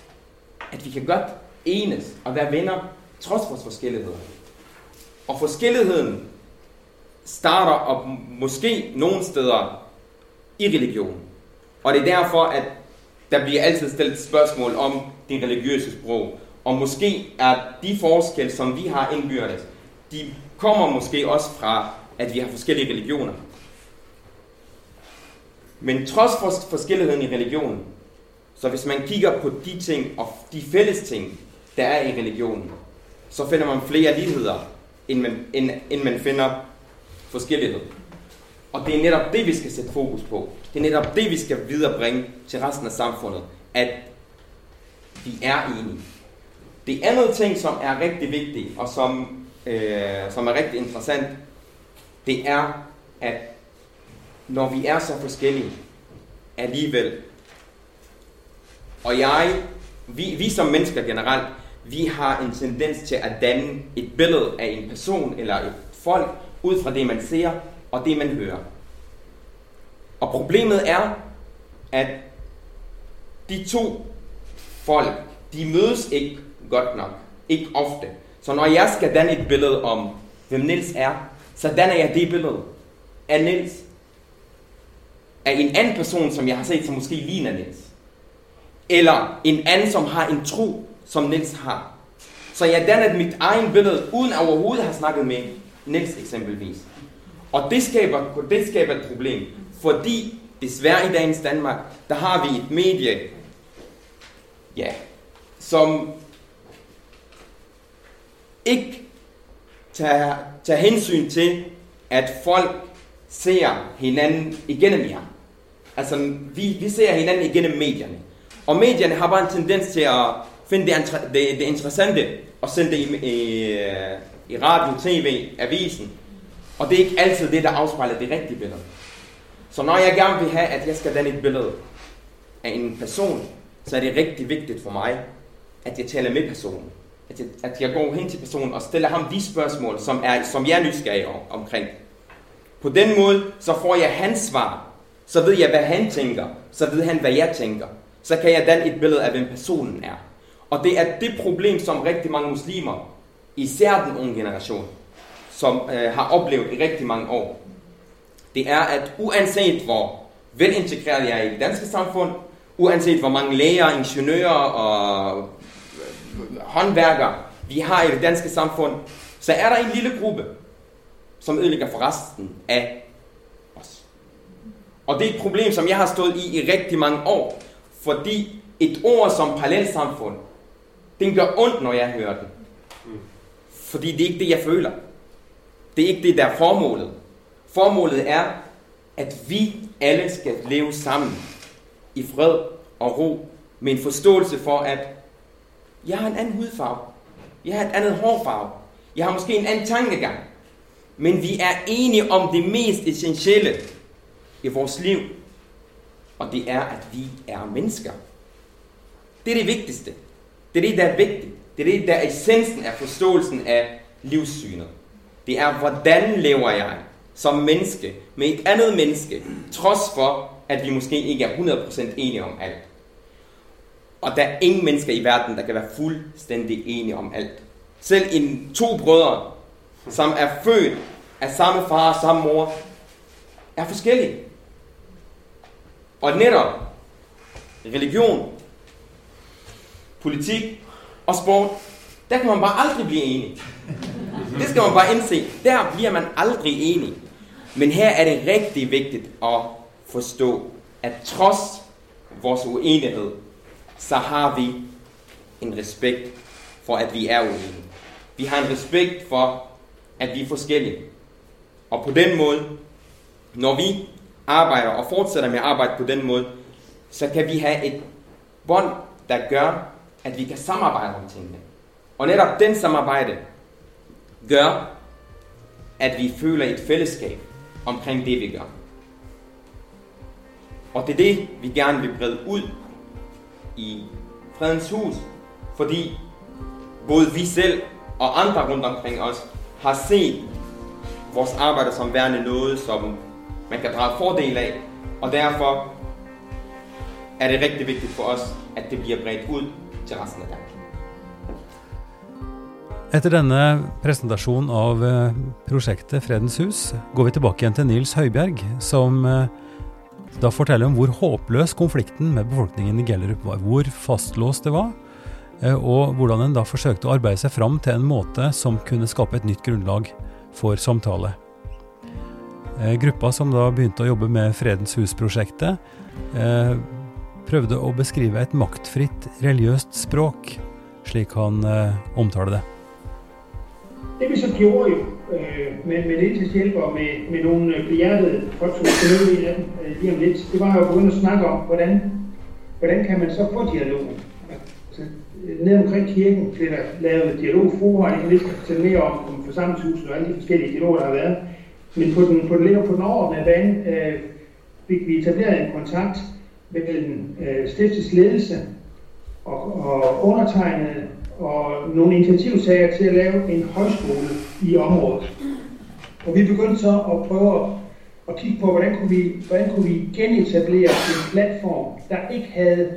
at vi kan godt enes og være venner, trods vores forskelligheder. Og forskelligheden starter op måske nogle steder i religion. Og det er derfor, at der bliver altid stillet spørgsmål om det religiøse sprog. Og måske er de forskelle, som vi har indbyrdes, de kommer måske også fra, at vi har forskellige religioner. Men trods for forskelligheden i religionen, så hvis man kigger på de ting og de fælles ting, der er i religionen, så finder man flere ligheder, end man, end, end man finder forskellighed. Og det er netop det, vi skal sætte fokus på. Det er netop det, vi skal viderebringe til resten af samfundet. At vi er enige. Det andet ting, som er rigtig vigtigt, og som, øh, som er rigtig interessant, det er, at når vi er så forskellige alligevel, og jeg, vi, vi som mennesker generelt, vi har en tendens til at danne et billede af en person eller et folk ud fra det, man ser og det, man hører. Og problemet er, at de to folk, de mødes ikke godt nok. Ikke ofte. Så når jeg skal danne et billede om, hvem Nils er, så danner jeg det billede af Nils. Af en anden person, som jeg har set, som måske ligner Nils. Eller en anden, som har en tro, som Nils har. Så jeg dannede mit egen billede, uden overhovedet at have snakket med Nils eksempelvis. Og det skaber, det skaber et problem, fordi desværre i dagens Danmark, der har vi et medie, ja, som ikke tager, tager hensyn til, at folk ser hinanden igennem jer. Altså, vi, vi ser hinanden igennem medierne. Og medierne har bare en tendens til at finde det, det, det interessante og sende det i, i, i radio, tv, avisen. Og det er ikke altid det, der afspejler det rigtige billede. Så når jeg gerne vil have, at jeg skal danne et billede af en person, så er det rigtig vigtigt for mig, at jeg taler med personen. At jeg, at jeg går hen til personen og stiller ham de spørgsmål, som, er, som jeg er nysgerrig omkring. På den måde, så får jeg hans svar. Så ved jeg, hvad han tænker. Så ved han, hvad jeg tænker. Så kan jeg danne et billede af, hvem personen er. Og det er det problem, som rigtig mange muslimer, især den unge generation, som øh, har oplevet i rigtig mange år. Det er, at uanset hvor velintegreret jeg er i det danske samfund, uanset hvor mange læger, ingeniører og håndværker håndværkere vi har i det danske samfund, så er der en lille gruppe, som ødelægger for resten af os. Og det er et problem, som jeg har stået i i rigtig mange år, fordi et ord som parallelsamfund, den gør ondt, når jeg hører den. Fordi det er ikke det, jeg føler. Det er ikke det, der er formålet. Formålet er, at vi alle skal leve sammen i fred og ro med en forståelse for, at jeg har en anden hudfarve. Jeg har et andet hårfarve. Jeg har måske en anden tankegang. Men vi er enige om det mest essentielle i vores liv. Og det er, at vi er mennesker. Det er det vigtigste. Det er det, der er vigtigt. Det er det, der er essensen af forståelsen af livssynet. Det er, hvordan lever jeg som menneske med et andet menneske, trods for, at vi måske ikke er 100% enige om alt. Og der er ingen mennesker i verden, der kan være fuldstændig enige om alt. Selv en to brødre, som er født af samme far og samme mor, er forskellige. Og netop religion, politik og sport, der kan man bare aldrig blive enig. Det skal man bare indse. Der bliver man aldrig enig. Men her er det rigtig vigtigt at forstå, at trods vores uenighed, så har vi en respekt for, at vi er uenige. Vi har en respekt for, at vi er forskellige. Og på den måde, når vi arbejder og fortsætter med at arbejde på den måde, så kan vi have et bånd, der gør, at vi kan samarbejde om tingene. Og netop den samarbejde gør, at vi føler et fællesskab omkring det, vi gør. Og det er det, vi gerne vil brede ud i Fredens Hus, fordi både vi selv og andre rundt omkring os har set vores arbejde som værende noget, som man kan drage fordel af, og derfor er det rigtig vigtigt for os, at det bliver bredt ud til resten af Danmark. Etter denne presentasjonen av eh, prosjektet Fredens hus går vi tilbake igjen til Nils Høibjerg, som eh, da forteller om hvor håpløs konflikten med befolkningen i Gellerup var. Hvor fastlåst det var, eh, og hvordan en da forsøkte å arbeide seg fram til en måte som kunne skape et nytt grunnlag for samtale. Gruppa som da begynte å jobbe med Fredens hus-prosjektet, prøvde å beskrive et maktfritt religiøst språk, slik han eh, omtaler det. Det vi så gjorde jo øh, med, med Niels hjælp og med, med nogle øh, behjertede folk, som skal møde en af dem øh, lige om lidt, det var jo at gå snakke om, hvordan, hvordan kan man så få dialogen. Altså, ned omkring kirken bliver der lavet dialogforer, og jeg kan lige fortælle mere om, om forsamlingshuset og alle de forskellige dialoger, der har været. Men på den, på den, på den overordnede bane øh, fik vi etableret en kontakt mellem øh, stiftets ledelse og, og undertegnede og nogle initiativsager til at lave en højskole i området. Og vi begyndte så at prøve at kigge på, hvordan kunne vi, hvordan kunne vi genetablere en platform, der ikke havde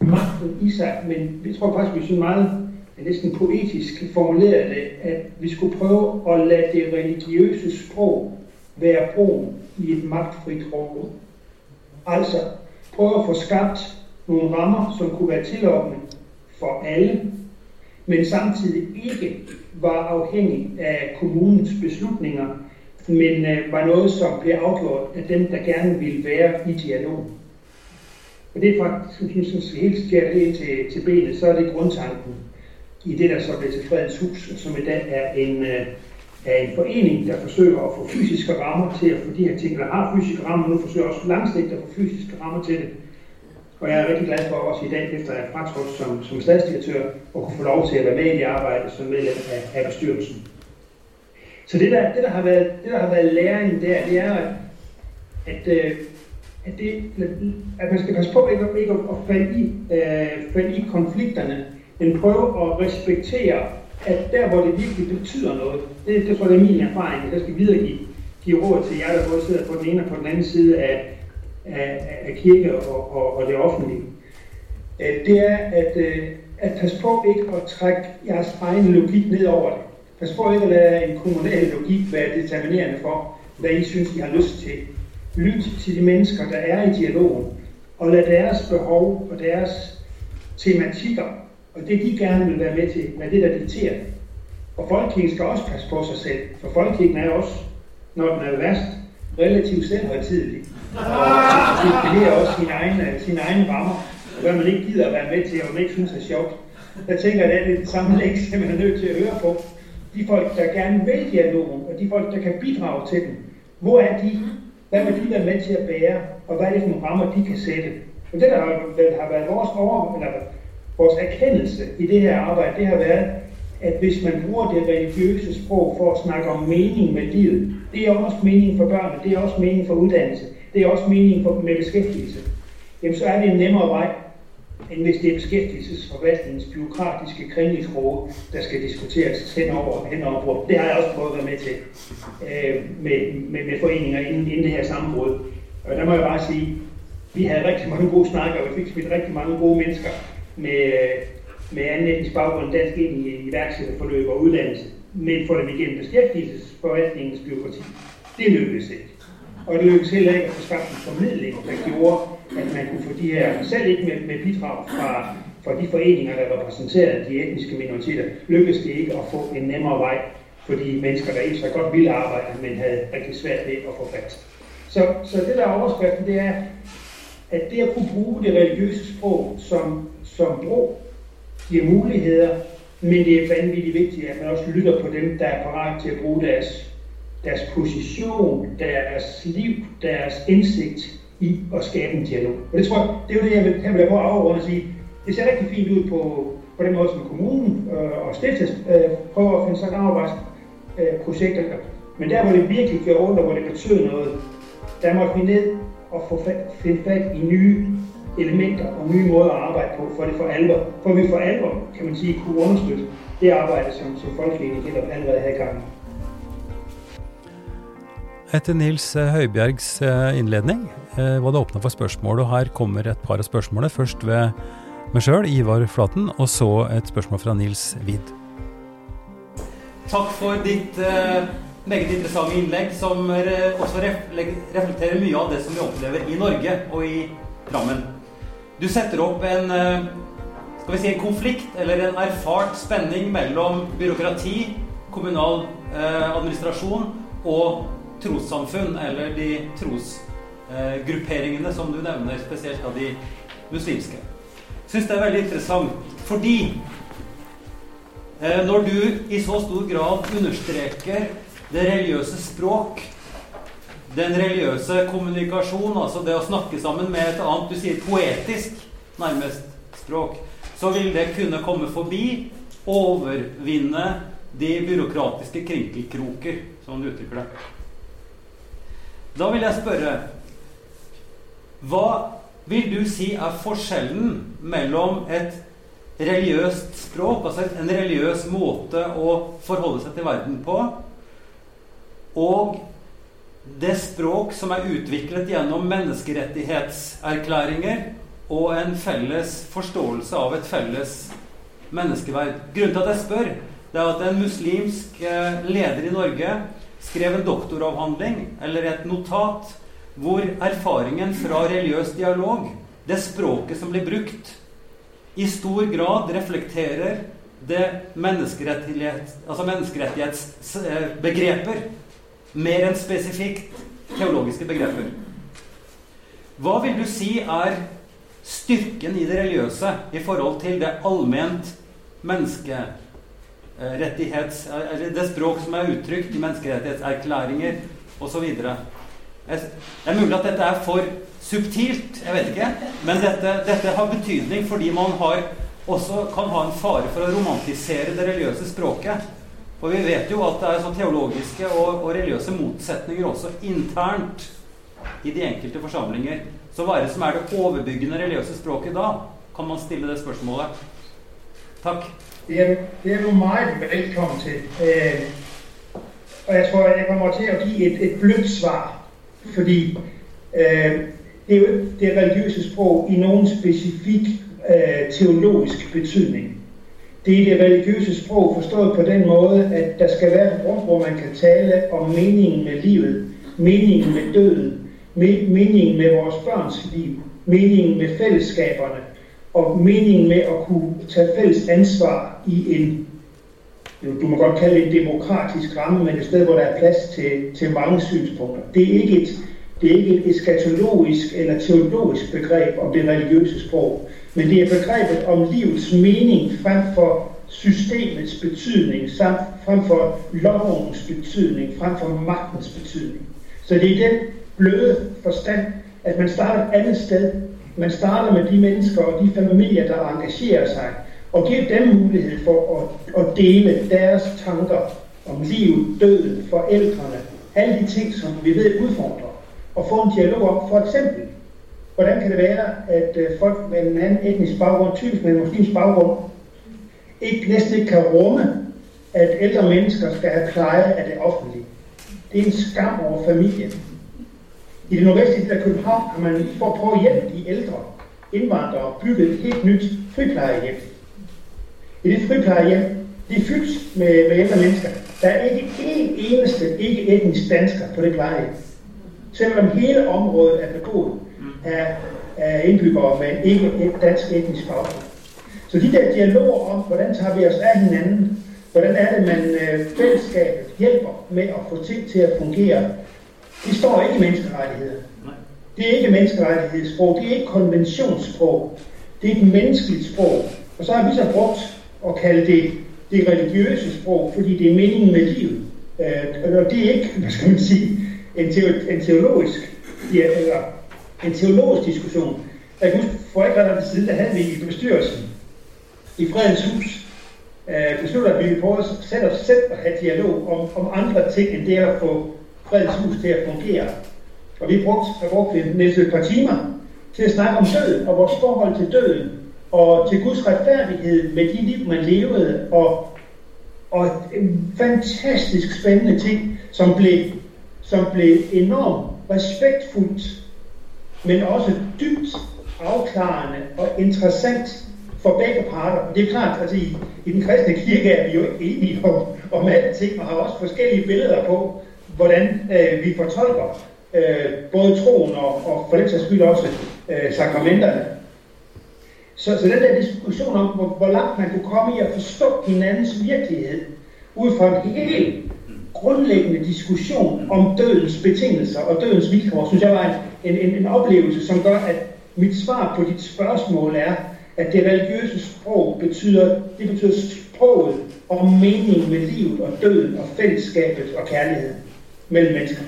magten i sig, men vi tror faktisk, vi synes meget næsten poetisk formulerede det, at vi skulle prøve at lade det religiøse sprog være broen i et magtfrit rum. Altså prøve at få skabt nogle rammer, som kunne være tillokkende for alle, men samtidig ikke var afhængig af kommunens beslutninger, men øh, var noget, som blev afgjort af dem, der gerne ville være i dialog. Og det er faktisk, som jeg synes, helt skært det til, til benet, så er det grundtanken i det, der så blev til Fredens Hus, som i dag er en, øh, er en forening, der forsøger at få fysiske rammer til at få de her ting, der har fysiske rammer, nu forsøger også langsigtet at få fysiske rammer til det. Og jeg er rigtig glad for også i dag, efter at jeg er fratrådt som, som statsdirektør, at kunne få lov til at være med i det arbejde som medlem af, af bestyrelsen. Så det der, det, der har været, det, der har været læringen der, det er, at, at, øh, at, det, at man skal passe på ikke, ikke at falde i, uh, falde i konflikterne, men prøve at respektere, at der hvor det virkelig betyder noget, det, det tror jeg er min erfaring, jeg skal videregive give råd til jer, der både sidder på den ene og på den anden side af, af, af kirke og, og, og det offentlige. Øh, det er at, øh, at passe på ikke at trække jeres egen logik ned over det. Pas på ikke at lade en kommunal logik være determinerende for, hvad I synes, I har lyst til. Lyt til de mennesker, der er i dialogen, og lad deres behov og deres tematikker, og det de gerne vil være med til, hvad det der dikterer. Og folkekirken skal også passe på sig selv, for folkekirken er også, når den er værst, relativt selvhøjtidelig. Og definerer også sine egne, øh, sine egne rammer, hvad man ikke gider at være med til, og man ikke synes er sjovt. Jeg tænker, at det er det samme lektie, man er nødt til at høre på de folk, der gerne vil dialogen, og de folk, der kan bidrage til den. Hvor er de? Hvad vil de være med til at bære? Og hvad er det for nogle rammer, de kan sætte? Og det, der har, har været vores, over, eller vores erkendelse i det her arbejde, det har været, at hvis man bruger det religiøse sprog for at snakke om mening med livet, det er også mening for børnene, det er også mening for uddannelse, det er også mening for, med beskæftigelse, jamen så er det en nemmere vej end hvis det er beskæftigelsesforvaltningens byråkratiske kringeltråde, der skal diskuteres hen over, hen over. Det har jeg også prøvet at være med til øh, med, med, med foreninger inden, inden det her sammenbrud. Og der må jeg bare sige, vi havde rigtig mange gode snakker, og vi fik smidt rigtig mange gode mennesker med, med anden etnisk baggrund dansk ind i iværksætterforløb og uddannelse. Men for dem igennem beskæftigelsesforvaltningens byråkrati, det lykkedes ikke. Og det lykkedes heller ikke at få skabt en formidling, der gjorde, at man kunne få de her, selv ikke med, med bidrag fra, fra de foreninger, der repræsenterede de etniske minoriteter, lykkedes det ikke at få en nemmere vej for de mennesker, der ikke så godt ville arbejde, men havde rigtig svært ved at få fat. Så, så det der er overskriften, det er, at det at kunne bruge det religiøse sprog som, som bro, giver muligheder, men det er vanvittigt vigtigt, at man også lytter på dem, der er parat til at bruge deres, deres position, deres liv, deres indsigt i at skabe en dialog. Og det tror jeg, det er jo det, jeg vil, jeg vil prøve at afrunde og sige. Det ser rigtig fint ud på, på den måde, som kommunen øh, og stiftet øh, prøver at finde samarbejdsprojekter. Øh, Men der, hvor det virkelig gør ondt, og hvor det betyder noget, der må vi ned og få fat, finde fat i nye elementer og nye måder at arbejde på, for det for alvor, for vi for alvor, kan man sige, kunne understøtte det arbejde, som, som Folkeforeningen allerede havde i gang. Etter Nils Høibjergs innledning Eh, var det åpna for spørsmål. og Her kommer et par av spørsmålene. Først ved meg sjøl, Ivar Flaten, og så et spørsmål fra Nils Wied. Takk for ditt eh, meget interessante innlegg, som også reflekterer mye av det som vi opplever i Norge og i Drammen. Du setter opp en, eh, skal vi si, en konflikt, eller en erfart spenning mellom byråkrati, kommunal administration administrasjon og trossamfunn, eller de tros eh, som du nevner, spesielt av de muslimske. Syns det er veldig interessant fordi eh, når du i så stor grad understreker det religiøse språk, den religiøse kommunikasjon, altså det å snakke sammen med et annet, du sier poetisk, nærmest, språk, så vil det kunne komme forbi, overvinne de byråkratiske krinkelkroker, som du uttrykker det. Da vil jeg spørre hva vil du si er forskjellen mellom et religiøst språk, altså en religiøs måte å forholde seg til verden på, og det språk som er utviklet gjennom menneskerettighetserklæringer og en felles forståelse av et felles menneskeverd. Grunnen til at jeg spør, det er at en muslimsk eh, leder i Norge skrev en doktoravhandling, eller et notat, hvor erfaringen fra religiøs dialog, det språket som blir brukt, i stor grad reflekterer det menneskerettighets, altså menneskerettighetsbegreper eh, mer enn spesifikt teologiske begreper. Hva vil du si er styrken i det religiøse i forhold til det allment menneskerettighets... Eh, eh, eller det språk som er uttrykt i menneskerettighetserklæringer osv. Det er mulig at dette er for subtilt, jeg vet ikke. Men dette, dette har betydning fordi man har, også kan ha en fare for å romantisere det religiøse språket. Og vi vet jo at det er så teologiske og, og religiøse motsetninger også internt i de enkelte forsamlinger. Så hva er det som er det overbyggende religiøse språket da? Kan man stille det spørsmålet? Takk. Det er, det er du meget velkommen til. Øh, og jeg tror, jeg kommer til at give et, et blødt svar. Fordi øh, det er jo ikke det religiøse sprog i nogen specifik øh, teologisk betydning. Det er det religiøse sprog forstået på den måde, at der skal være et rum, hvor man kan tale om meningen med livet, meningen med døden, meningen med vores børns liv, meningen med fællesskaberne, og meningen med at kunne tage fælles ansvar i en, du må godt kalde det en demokratisk ramme, men et sted, hvor der er plads til, til mange synspunkter. Det er ikke et, det er ikke et eskatologisk eller teologisk begreb om det religiøse sprog, men det er begrebet om livets mening frem for systemets betydning, samt frem for lovens betydning, frem for magtens betydning. Så det er den bløde forstand, at man starter et andet sted. Man starter med de mennesker og de familier, der engagerer sig, og giver dem mulighed for at, at dele deres tanker om liv, døden, forældrene, alle de ting, som vi ved udfordrer, og få en dialog om, for eksempel, hvordan kan det være, at øh, folk med en anden etnisk baggrund, typisk med en muslimsk baggrund, ikke, næsten ikke kan rumme, at ældre mennesker skal have pleje af det offentlige. Det er en skam over familien. I det nordvestlige af København har man for at prøve at hjælpe de ældre indvandrere bygget et helt nyt friplejehjem. I det friplejehjem, det er fyldt med, med ældre mennesker. Der er ikke én eneste ikke-etnisk dansker på det plejehjem. Selvom hele området er beboet af, af indbyggere med ikke et dansk etnisk baggrund. Så de der dialoger om, hvordan tager vi os af hinanden, hvordan er det, man øh, fællesskabet hjælper med at få ting til at fungere, det står ikke i menneskerettigheder. Det er ikke menneskerettighedssprog, det er ikke konventionssprog, det er et menneskeligt sprog. Og så har vi så brugt at kalde det det religiøse sprog, fordi det er meningen med livet. Øh, og det er ikke, hvad skal man sige, en, teolo- en teologisk, ja, eller en teologisk diskussion. Jeg kan huske, for ikke ret siden, der havde vi i bestyrelsen i Fredens Hus øh, besluttet, at vi ville prøve at sætte os selv og have dialog om, om andre ting, end det at få Fredens Hus til at fungere. Og vi brugte, har brugt næste et par timer til at snakke om døden og vores forhold til døden og til Guds retfærdighed med de liv, man levede, og, og en fantastisk spændende ting, som blev, som blev enormt respektfuldt, men også dybt afklarende og interessant for begge parter. Det er klart, at altså i, i den kristne kirke er vi jo ikke enige om, om alting, ting, og har også forskellige billeder på, hvordan øh, vi fortolker øh, både troen og, og for den sags skyld også øh, sakramenterne. Så, så den der diskussion om, hvor, hvor langt man kunne komme i at forstå hinandens virkelighed, ud fra en helt grundlæggende diskussion om dødens betingelser og dødens vilkår, synes jeg var en, en, en oplevelse, som gør, at mit svar på dit spørgsmål er, at det religiøse sprog betyder, det betyder sproget om meningen med livet og døden og fællesskabet og kærligheden mellem mennesker.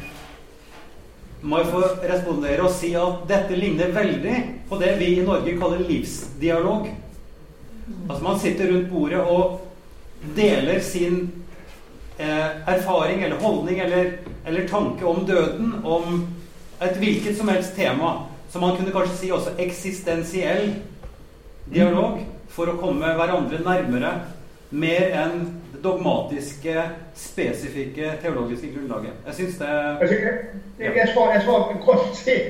Må jeg få respondere og si at dette ligner veldig på det vi i Norge kaller livsdialog. Altså man sitter rundt bordet og deler sin Eh, erfaring eller holdning eller, eller tanke om døden, om et hvilket som helst tema. som man kunne kanskje si også eksistensiell dialog for å komme hverandre nærmere mer enn det dogmatiske, spesifikke teologiske grunnlaget. Jeg syns det Altså, jeg, jeg, jeg, tror, jeg tror, at grunden til,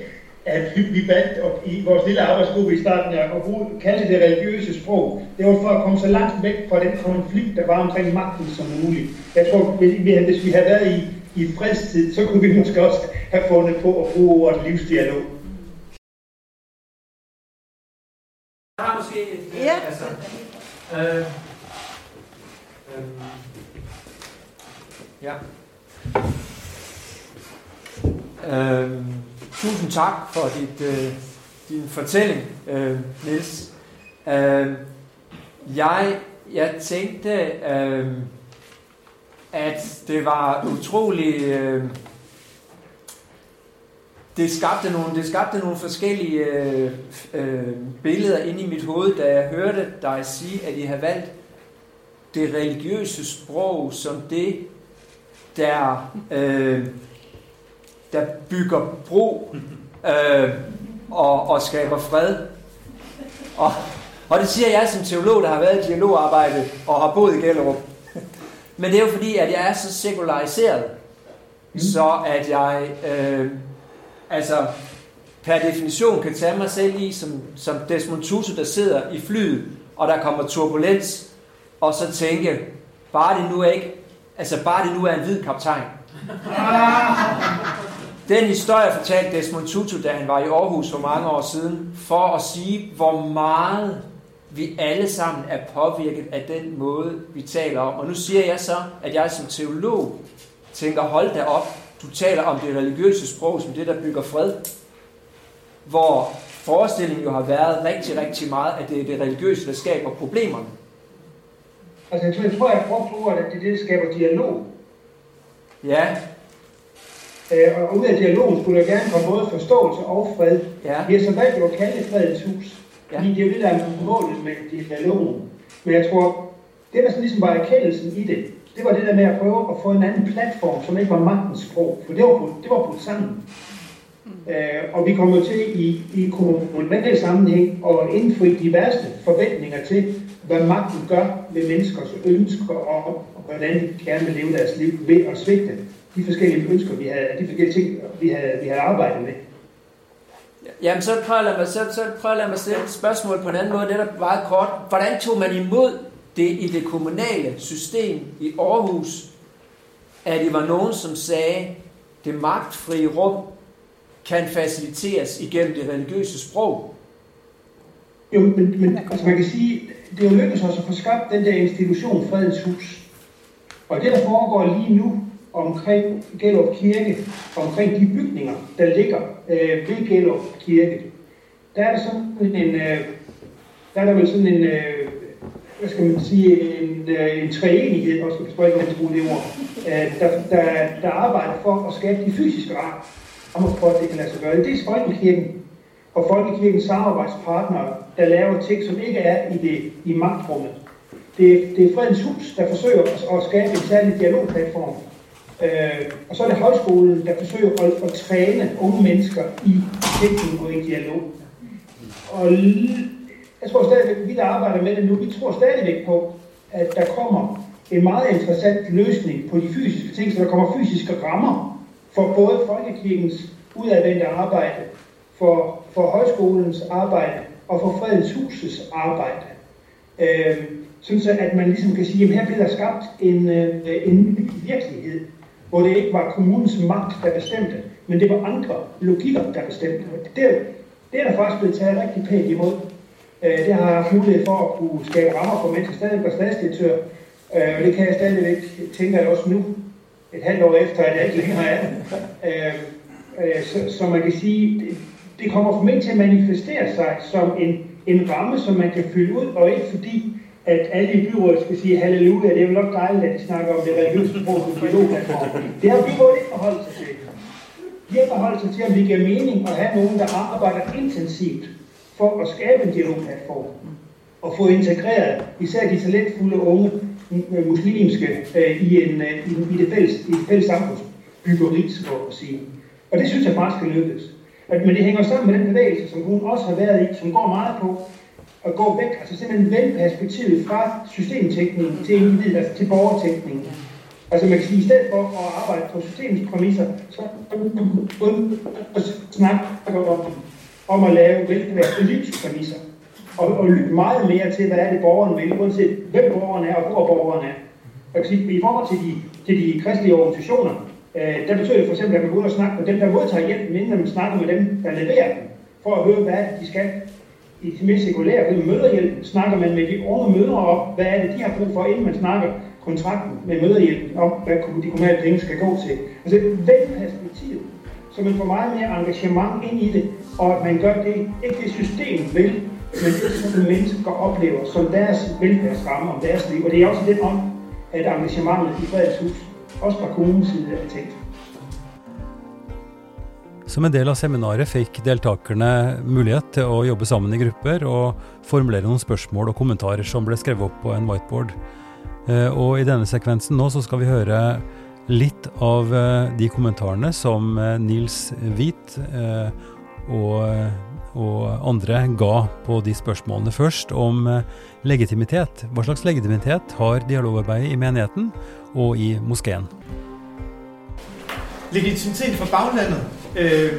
at vi, valgte at, i vores lille arbejdsgruppe i starten af at bruge, kalde det religiøse sprog, det var for at komme så langt væk fra den konflikt, der var omkring magten som muligt. Jeg tror, hvis vi, hvis vi havde været i, i fredstid, så kunne vi måske også have fundet på at bruge ordet livsdialog. Jeg har måske et... øh, Ja. Altså, øh, øh, ja. Øh, tusind tak for dit, øh, din fortælling, øh, Niels. Øh, jeg, jeg tænkte, øh, at det var utrolig... Øh, det skabte nogle, det skabte nogle forskellige øh, øh, billeder ind i mit hoved, da jeg hørte dig sige, at I har valgt det religiøse sprog som det, der, øh, der bygger bro øh, og, og skaber fred. Og, og det siger jeg som teolog, der har været i dialogarbejde og har boet i Gellerup. Men det er jo fordi, at jeg er så sekulariseret, så at jeg øh, altså per definition kan tage mig selv i som, som Desmond Tutu, der sidder i flyet, og der kommer turbulens, og så tænke, bare det nu er ikke, altså bare det nu er en hvid kaptajn. Den historie fortalte Desmond Tutu, da han var i Aarhus for mange år siden, for at sige, hvor meget vi alle sammen er påvirket af den måde, vi taler om. Og nu siger jeg så, at jeg som teolog tænker, hold da op, du taler om det religiøse sprog som det, der bygger fred. Hvor forestillingen jo har været rigtig, rigtig meget, at det er det religiøse, der skaber problemerne. Altså, jeg tror, jeg, brugte ordet, at det det, skaber dialog. Ja, Øh, og ud af dialogen skulle der gerne komme både forståelse og fred. ja, Vi har så valgt at kalde det fredens hus. Ja. Fordi det er jo det, der er målet med dialogen. Men jeg tror, det der sådan ligesom var erkendelsen i det, det var det der med at prøve at få en anden platform, som ikke var magtens sprog. For det var, brudt- det var brudt sammen. Øh, og vi kommer til i, i kommunal sammenhæng at indfri de værste forventninger til, hvad magten gør ved menneskers ønsker, og, og hvordan de gerne vil leve deres liv ved at svigte de forskellige ønsker, vi havde, de forskellige ting, vi havde, vi havde arbejdet med. Jamen, så prøver at lade mig, så, så prøver jeg at lade mig stille et spørgsmål på en anden måde. Det er meget kort. Hvordan tog man imod det i det kommunale system i Aarhus, at det var nogen, som sagde, det magtfrie rum kan faciliteres igennem det religiøse sprog? Jo, men, men altså man kan sige, det er jo lykkedes os at få skabt den der institution, Fredens Hus. Og det, der foregår lige nu omkring Gellup Kirke, omkring de bygninger, der ligger øh, ved Gellup Kirke, der er der sådan en, øh, der er der vel sådan en, øh, hvad skal man sige, en, øh, en træenighed, også hvis man kan bruge det ord, øh, der, der, der arbejder for at skabe de fysiske rammer, om for at det kan lade sig gøre. Det er Folkekirken, og Folkekirkens samarbejdspartnere, der laver ting, som ikke er i, det, i magtrummet. Det, det er Fredens Hus, der forsøger at, at skabe en særlig dialogplatform. Øh, og så er det højskolen, der forsøger at, at træne unge mennesker i tænkning og i dialog. Og jeg tror stadigvæk, vi der arbejder med det nu, vi tror stadigvæk på, at der kommer en meget interessant løsning på de fysiske ting, så der kommer fysiske rammer for både Folkekirkens udadvendte arbejde, for, for højskolens arbejde og for Fredens Husets arbejde. Øh, sådan så, at man ligesom kan sige, at her bliver der skabt en, øh, en en virkelighed, hvor det ikke var kommunens magt, der bestemte, men det var andre logikker, der bestemte. Og Det, det er der faktisk blevet taget rigtig pænt imod. Øh, det har jeg haft mulighed for at kunne skabe rammer for, mens jeg stadig var statsdirektør. Øh, og det kan jeg stadigvæk tænke jeg også nu, et halvt år efter, at jeg ikke længere er øh, så, så man kan sige, det, det kommer formentlig til at manifestere sig som en, en ramme, som man kan fylde ud, og ikke fordi, at alle i byrådet skal sige halleluja, det er jo nok dejligt, at de snakker om det religiøse sprog som dialogplatform. Det har byrådet ikke forholdt sig til. De har forholdt sig til, om det giver mening at have nogen, der arbejder intensivt for at skabe en dialogplatform og få integreret især de talentfulde unge muslimske øh, i, en, øh, i, i, det fælles, i det fælles samfundsbyggeri, så at sige. Og det synes jeg faktisk skal lykkes. At- Men det hænger sammen med den bevægelse, som hun også har været i, som går meget på at gå væk, altså simpelthen vende perspektivet fra systemtænkning til individet, altså til borgertænkning. Altså man kan sige, i stedet for at arbejde på systemets præmisser, så snakke om, om at lave velfærd livspræmisser. Og, og lytte meget mere til, hvad er det borgeren vil, uanset hvem borgeren er og hvor borgerne er. Jeg kan sige, i forhold til de, til de kristelige organisationer, øh, der betyder det for eksempel, at man går ud og snakker med dem, der modtager hjælpen, inden man snakker med dem, der leverer den, for at høre, hvad de skal. I de mere sekulære, ved møderhjælp, snakker man med de unge mødre om, hvad er det, de har brug for, inden man snakker kontrakten med møderhjælpen om, hvad de kommunale penge skal gå til. Altså, den perspektivet, så man får meget mere engagement ind i det, og at man gør det, ikke det system vil, men det, som mennesker oplever som deres velfærdsramme om deres liv. Og det er også lidt om, at engagementet i Fredens også fra kommunens side er tænkt. Som en del av seminaret fikk deltakerne mulighet til å jobbe sammen i grupper og formulere noen spørsmål og kommentarer som ble skrevet opp på en whiteboard. Eh, og i denne sekvensen nå så skal vi høre litt av eh, de kommentarene som eh, Nils Hvit eh, og, og, andre ga på de spørsmålene først om legitimitet. Hva slags legitimitet har dialogarbeidet i menigheten og i moskeen? Legitimitet for baglandet Øh,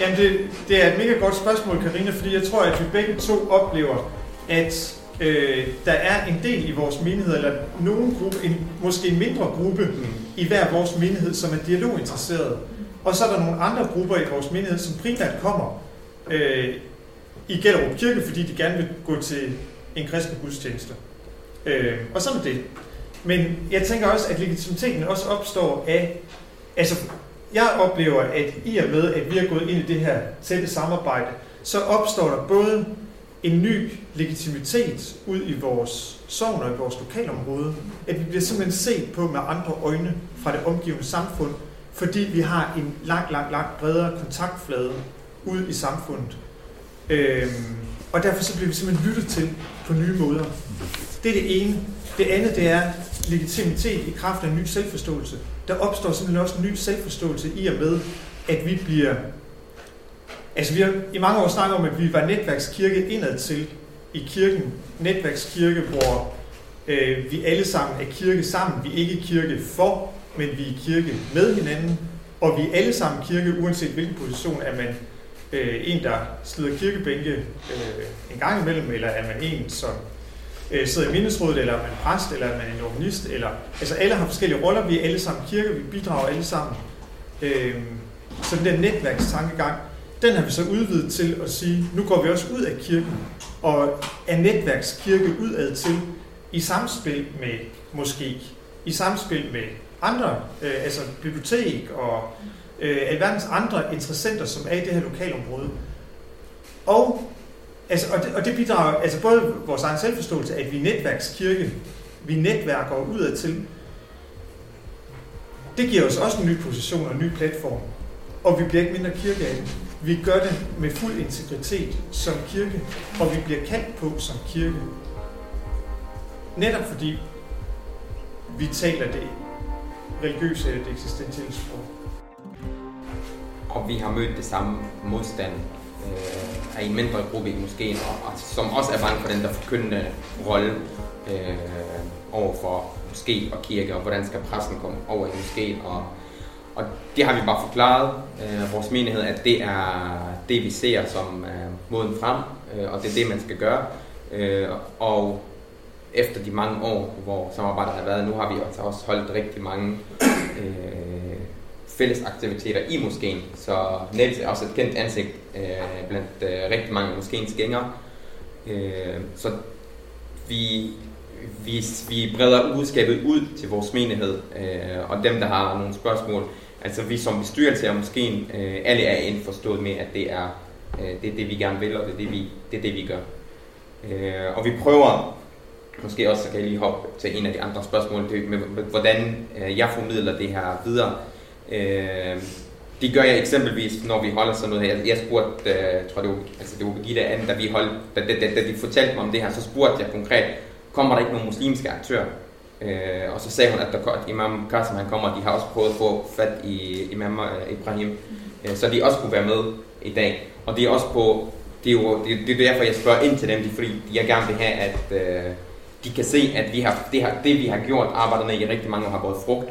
jamen det, det er et mega godt spørgsmål, Karina, fordi jeg tror, at vi begge to oplever, at øh, der er en del i vores menighed, eller nogen gruppe, en, måske en mindre gruppe mm. i hver vores menighed, som er dialoginteresseret. Og så er der nogle andre grupper i vores menighed, som primært kommer øh, i Gellerup Kirke, fordi de gerne vil gå til en kristen gudstjeneste. Øh, og sådan er det. Men jeg tænker også, at legitimiteten også opstår af, altså jeg oplever, at i og med, at vi er gået ind i det her tætte samarbejde, så opstår der både en ny legitimitet ud i vores sovn og i vores lokalområde, at vi bliver simpelthen set på med andre øjne fra det omgivende samfund, fordi vi har en langt, langt, langt bredere kontaktflade ud i samfundet. Øhm, og derfor så bliver vi simpelthen lyttet til på nye måder. Det er det ene. Det andet, det er legitimitet i kraft af en ny selvforståelse der opstår simpelthen også en ny selvforståelse i og med, at vi bliver... Altså vi har i mange år snakket om, at vi var netværkskirke indad til i kirken. Netværkskirke, hvor øh, vi alle sammen er kirke sammen. Vi er ikke kirke for, men vi er kirke med hinanden. Og vi er alle sammen kirke, uanset hvilken position er man øh, en, der slider kirkebænke øh, en gang imellem, eller er man en, som øh, sidder i mindesrådet, eller er man præst, eller er man en organist, eller, altså alle har forskellige roller, vi er alle sammen kirke, vi bidrager alle sammen. Øh, så den der netværkstankegang, den har vi så udvidet til at sige, nu går vi også ud af kirken, og er netværkskirke udad til, i samspil med måske, i samspil med andre, øh, altså bibliotek og øh, alverdens andre interessenter, som er i det her lokalområde. Og Altså, og, det, og det bidrager, altså både vores egen selvforståelse, at vi er netværkskirke, vi netværker udad til, det giver os også en ny position og en ny platform. Og vi bliver ikke mindre kirke af det. Vi gør det med fuld integritet som kirke, og vi bliver kaldt på som kirke. Netop fordi vi taler det religiøse eller det eksistentielle sprog. Og vi har mødt det samme modstand øh, er i en mindre gruppe i moskeen, og, og som også er bange for den der forkyndende rolle øh, over for moské og kirke, og hvordan skal præsten komme over i moskeen. Og, og det har vi bare forklaret øh, vores menighed, at det er det, vi ser som øh, moden frem, øh, og det er det, man skal gøre. Øh, og efter de mange år, hvor samarbejdet har været, nu har vi altså også holdt rigtig mange øh, fælles aktiviteter i moskeen. Så Niels er også et kendt ansigt øh, blandt øh, rigtig mange moskéens gængere. Øh, så vi, vi, vi breder budskabet ud til vores menighed, øh, og dem, der har nogle spørgsmål. Altså vi som bestyrelse af moskeen, øh, alle er indforstået med, at det er, øh, det er det, vi gerne vil, og det er det, vi, det, er det, vi gør. Øh, og vi prøver måske også, så kan jeg lige hoppe til en af de andre spørgsmål, det med, hvordan øh, jeg formidler det her videre. Øh, det gør jeg eksempelvis, når vi holder sådan noget her. Jeg spurgte, uh, tror det var, altså det var Birgitte Anne, da, vi holdt, da, da, da, da de fortalte mig om det her, så spurgte jeg konkret, kommer der ikke nogen muslimske aktører? Øh, og så sagde hun, at, der, at Imam Qasim han kommer, de har også prøvet at få fat i Imam øh, Ibrahim, øh, så de også kunne være med i dag. Og de er også på, det er jo det, det er derfor, jeg spørger ind til dem, fordi jeg gerne vil have, at øh, de kan se, at vi har, det, har, det, vi har gjort, arbejdet med i rigtig mange år, har båret frugt.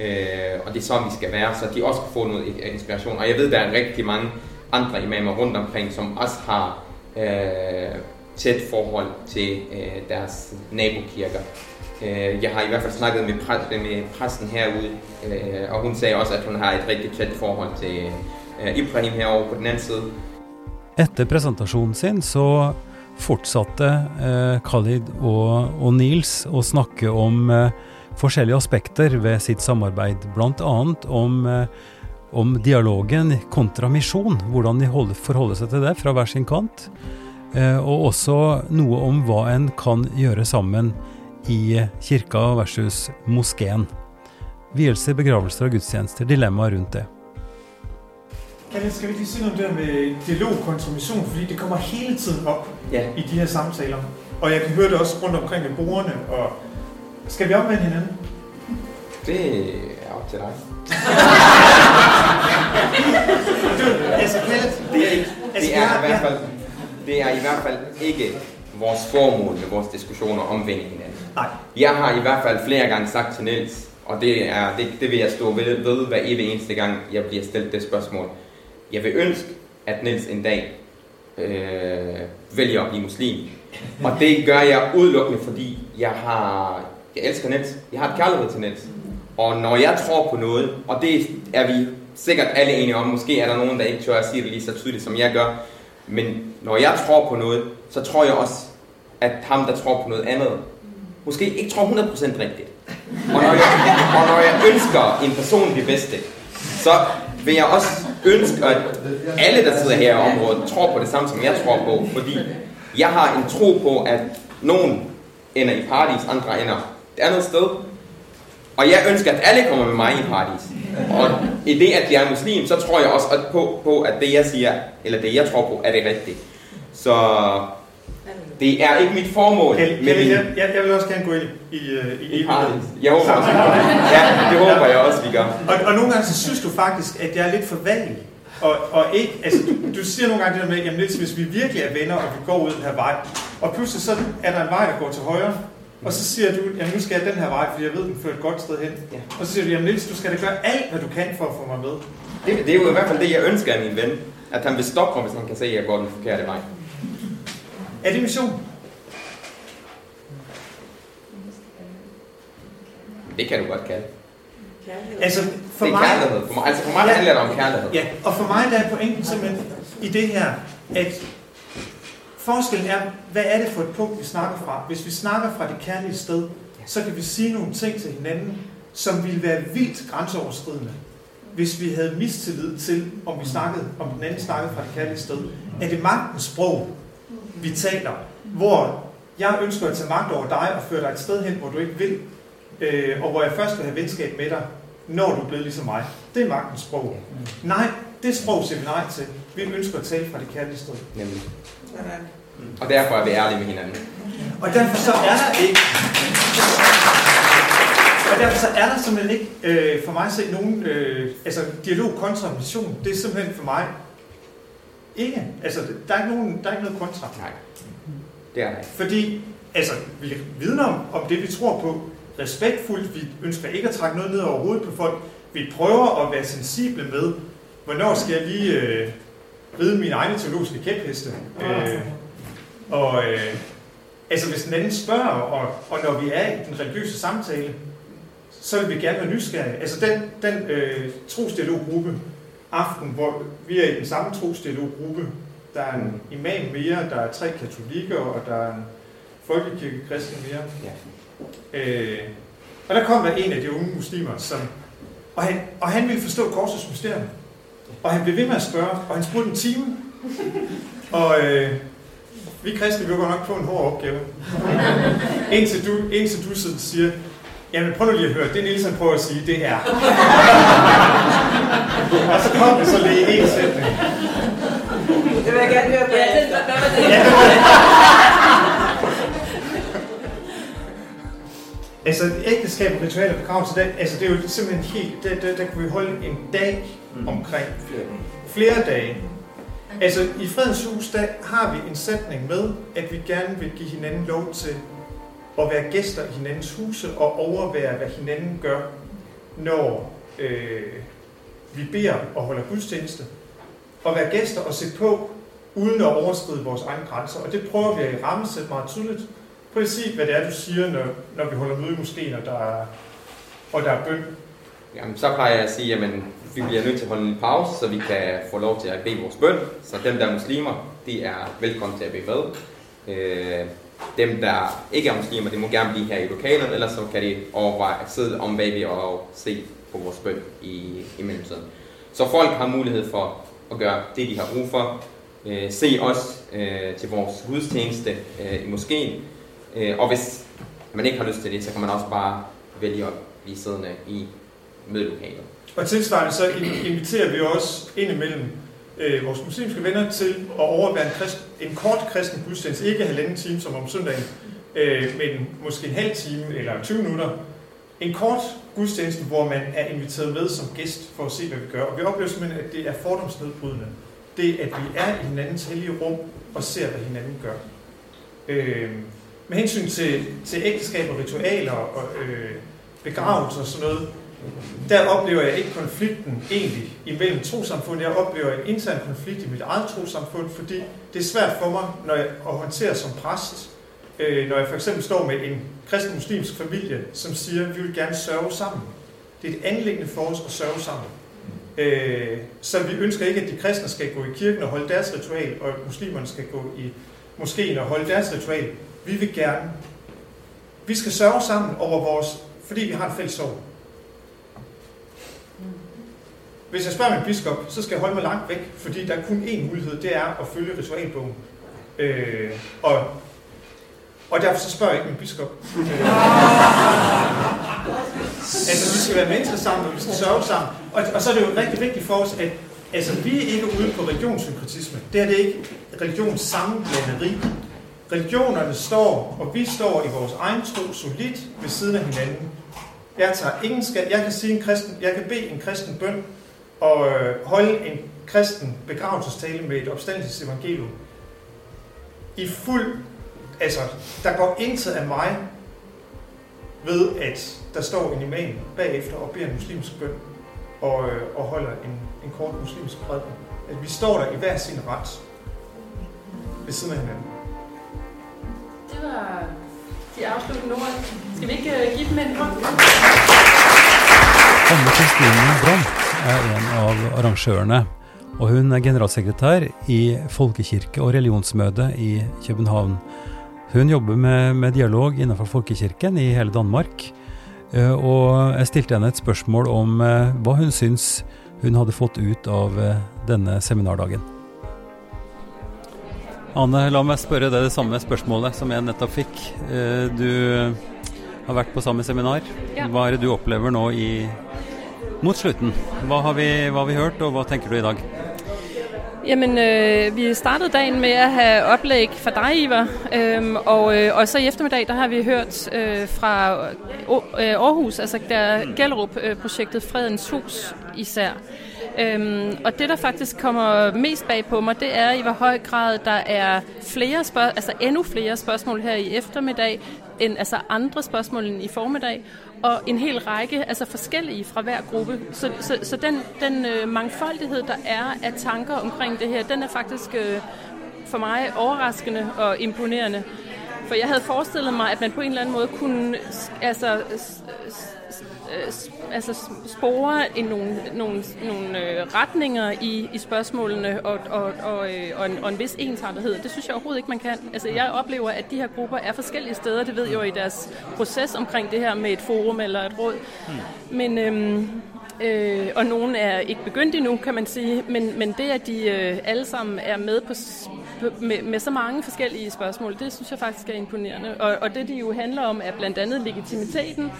Øh, og det er sådan, vi skal være, så de også kan få noget inspiration. Og jeg ved, der er rigtig mange andre imamer rundt omkring, som også har øh, tæt forhold til øh, deres nabokirker. Øh, jeg har i hvert fald snakket med, præ- med præsten herude, øh, og hun sagde også, at hun har et rigtig tæt forhold til øh, Ibrahim herovre på den anden side. Efter præsentationen sin så fortsatte eh, Khalid og, og Nils å snakke om eh, forskjellige aspekter ved sitt samarbeid, bl.a. Om, eh, om dialogen kontra misjon, hvordan de holder, forholder seg til det fra hver sin kant. Eh, og også noe om hva en kan gjøre sammen i kirka versus moskeen. Vielser, begravelser og gudstjenester, dilemmaer rundt det. Kalle, skal vi lige sige noget der med dialog kontra mission, fordi det kommer hele tiden op Ja. i de her samtaler. Og jeg kan høre det også rundt omkring ved bordene. Og skal vi opvende hinanden? Det er op til dig. Du, altså Kalle, Det er, ikke, Altså, det er, i hvert fald, det er i hvert fald ikke vores formål med vores diskussioner om vende hinanden. Nej. Jeg har i hvert fald flere gange sagt til Niels, og det, er, det, det vil jeg stå ved, ved hver evig eneste gang, jeg bliver stillet det spørgsmål. Jeg vil ønske, at Niels en dag øh, vælger at blive muslim. Og det gør jeg udelukkende, fordi jeg har, jeg elsker net. Jeg har et kærlighed til net. Og når jeg tror på noget, og det er vi sikkert alle enige om, måske er der nogen, der ikke tør at sige det lige så tydeligt, som jeg gør, men når jeg tror på noget, så tror jeg også, at ham, der tror på noget andet, måske ikke tror 100% rigtigt. Og når, jeg, og når jeg ønsker en person det bedste, så vil jeg også ønske, at alle, der sidder her i området, tror på det samme, som jeg tror på. Fordi jeg har en tro på, at nogen ender i paradis, andre ender et andet sted. Og jeg ønsker, at alle kommer med mig i paradis. Og i det, at jeg er muslim, så tror jeg også at på, på, at det, jeg siger, eller det, jeg tror på, er det rigtige. Så det er ikke mit formål Kalle, med Kalle min... jeg, jeg, vil også gerne gå ind i, i, øh, i, I i paradis. Jeg håber også. Ja, det håber jeg også, vi gør. Og, og nogle gange så synes du faktisk, at jeg er lidt for vanlig. Og, og ikke, altså, du, du siger nogle gange det der med, jamen Niels, hvis vi virkelig er venner, og vi går ud den her vej, og pludselig så er der en vej, der går til højre, og så siger du, jamen nu skal jeg den her vej, fordi jeg ved, den fører et godt sted hen. Ja. Og så siger du, jamen Niels, du skal da gøre alt, hvad du kan for at få mig med. Det, det er jo i hvert fald det, jeg ønsker af min ven. At han vil stoppe mig, hvis han kan se, at jeg går den forkerte vej. Er det mission? Det kan du godt kalde. Altså, for det er mig, kærlighed. For mig, altså for mig handler det om kærlighed. Ja, og for mig der er pointen simpelthen i det her, at forskellen er, hvad er det for et punkt, vi snakker fra? Hvis vi snakker fra det kærlige sted, så kan vi sige nogle ting til hinanden, som ville være vildt grænseoverskridende. Hvis vi havde mistillid til, om vi snakkede, om den anden snakkede fra det kærlige sted. Er det magtens sprog, vi taler, hvor jeg ønsker at tage magt over dig og føre dig et sted hen, hvor du ikke vil, øh, og hvor jeg først vil have venskab med dig, når du er blevet ligesom mig. Det er magtens sprog. Nej, det sprog siger vi nej til. Vi ønsker at tale fra det kærlige sted. Nemlig. Og derfor er vi ærlige med hinanden. Og derfor så er der ikke... Og derfor så er der simpelthen ikke øh, for mig at se nogen øh, altså dialog kontra mission. Det er simpelthen for mig ikke. Altså, der er ikke, nogen, der er ikke noget kontra. Nej. Det er det ikke. Fordi altså, vi vidner om, om det, vi tror på, respektfuldt. Vi ønsker ikke at trække noget ned over hovedet på folk. Vi prøver at være sensible med, hvornår skal jeg lige øh, ride mine egne teologiske kæpheste. Øh, og øh, altså, hvis den anden spørger, og, og når vi er i den religiøse samtale, så vil vi gerne være nysgerrige. Altså den, den øh, trosdialoggruppe aften, hvor vi er i den samme trosdialoggruppe, der er en imam mere, der er tre katolikker, og der er en folkekirkekristen mere. Ja. Øh, og der kom der en af de unge muslimer, som, og, han, og han ville forstå korsets mysterium. Og han blev ved med at spørge, og han spurgte en time. Og øh, vi kristne, vi godt nok på en hård opgave. indtil, du, indtil du sådan siger, jamen prøv nu lige at høre, det Niels han prøver at sige, det er. og så kom det så lige en sætning. Det vil jeg gerne høre. Hvad var det? Ja, det var det. Altså ægteskab og ritualer og begravelse, det, altså det er jo simpelthen helt, der, der, der kunne vi holde en dag omkring. Flere dage. Altså, i Fredens Hus, der har vi en sætning med, at vi gerne vil give hinanden lov til at være gæster i hinandens huse og overvære, hvad hinanden gør, når øh, vi beder og holder gudstjeneste. Og være gæster og se på, uden at overskride vores egne grænser. Og det prøver vi at rammesætte meget tydeligt. Prøv at sige, hvad det er, du siger, når, når vi holder møde i moskeen, og der er, og der er bøn. Jamen, så plejer jeg at sige, at vi bliver nødt til at holde en pause, så vi kan få lov til at bede vores bøn. Så dem, der er muslimer, de er velkommen til at bede med. Øh, dem, der ikke er muslimer, de må gerne blive her i lokalet, eller så kan de overveje at sidde om bagved og se på vores bøn i, i mellemtiden. Så folk har mulighed for at gøre det, de har brug for. Øh, se os øh, til vores gudstjeneste øh, i moskeen. Øh, og hvis man ikke har lyst til det, så kan man også bare vælge at blive siddende i mødelokalet. Og tilsvarende så inviterer vi også indimellem øh, vores muslimske venner til at overvære en, krist, en kort kristen gudstjeneste, ikke halvanden time som om søndagen, øh, men måske en halv time eller 20 minutter. En kort gudstjeneste, hvor man er inviteret med som gæst for at se, hvad vi gør. Og vi oplever simpelthen, at det er fordomsnedbrydende. Det, at vi er i hinandens hellige rum og ser, hvad hinanden gør. Øh, med hensyn til, til ægteskab og ritualer og øh, begravelser og sådan noget, der oplever jeg ikke konflikten egentlig imellem trosamfund. Jeg oplever en intern konflikt i mit eget trosamfund, fordi det er svært for mig, når jeg at håndtere som præst, øh, når jeg for eksempel står med en kristen muslimsk familie, som siger, at vi vil gerne sørge sammen. Det er et anlæggende for os at sørge sammen. Øh, så vi ønsker ikke, at de kristne skal gå i kirken og holde deres ritual, og at muslimerne skal gå i moskeen og holde deres ritual. Vi vil gerne. Vi skal sørge sammen over vores, fordi vi har en fælles sorg. Hvis jeg spørger min biskop, så skal jeg holde mig langt væk, fordi der er kun én mulighed, det er at følge ritualbogen. Øh, og, og derfor så spørger jeg ikke min biskop. Øh, altså, vi skal være mennesker sammen, og vi skal sørge sammen. Og, og så er det jo rigtig vigtigt for os, at altså, vi er ikke ude på religionssynkretisme. Det er det ikke religionssammenblanderi. Religionerne står, og vi står i vores egen tro solidt ved siden af hinanden. Jeg tager ingen skal, jeg kan sige en kristen, jeg kan bede en kristen bøn, og øh, holde en kristen begravelsestale med et opstandelsesevangelium i fuld, altså, der går intet af mig ved, at der står en imam bagefter og beder en muslimsk bøn og, øh, og holder en, en kort muslimsk prædiken. At vi står der i hver sin ret ved siden af hinanden. Det var de afsluttende ord. Skal vi ikke øh, give dem en hånd? Anne Kristine Brandt er en av arrangørene. Og hun er generalsekretær i Folkekirke- og religionsmøtet i København. Hun jobber med, med dialog innenfor folkekirken i hele Danmark. Eh, og jeg stilte henne et spørsmål om eh, hva hun syns hun hadde fått ut av eh, denne seminardagen. Anne, la meg spørre deg det samme spørsmålet som jeg nettopp fikk. Du har vært på samme seminar. Ja. Hva er det du opplever nå i, mot slutten? Hva har, vi, hva har vi hørt, og hva tenker du i dag? Jamen, øh, vi startede dagen med at have oplæg fra dig, Ivar, øhm, og, øh, og så i eftermiddag, der har vi hørt øh, fra øh, Aarhus, altså der Gellerup-projektet øh, Fredens Hus især. Øhm, og det, der faktisk kommer mest bag på mig, det er i hvor høj grad der er flere spørg- altså endnu flere spørgsmål her i eftermiddag, end altså andre spørgsmål end i formiddag, og en hel række, altså forskellige fra hver gruppe. Så, så, så den, den øh, mangfoldighed, der er af tanker omkring det her, den er faktisk øh, for mig overraskende og imponerende. For jeg havde forestillet mig, at man på en eller anden måde kunne altså, s- altså spore i nogle, nogle, nogle øh, retninger i, i spørgsmålene og, og, og, øh, og, en, og en vis ensartethed. Det synes jeg overhovedet ikke, man kan. Altså, jeg oplever, at de her grupper er forskellige steder. Det ved jeg jo i deres proces omkring det her med et forum eller et råd. Men, øhm, øh, og nogen er ikke begyndt endnu, kan man sige. Men, men det, at de øh, alle sammen er med på med, med så mange forskellige spørgsmål, det synes jeg faktisk er imponerende. Og, og det, de jo handler om, er blandt andet legitimiteten.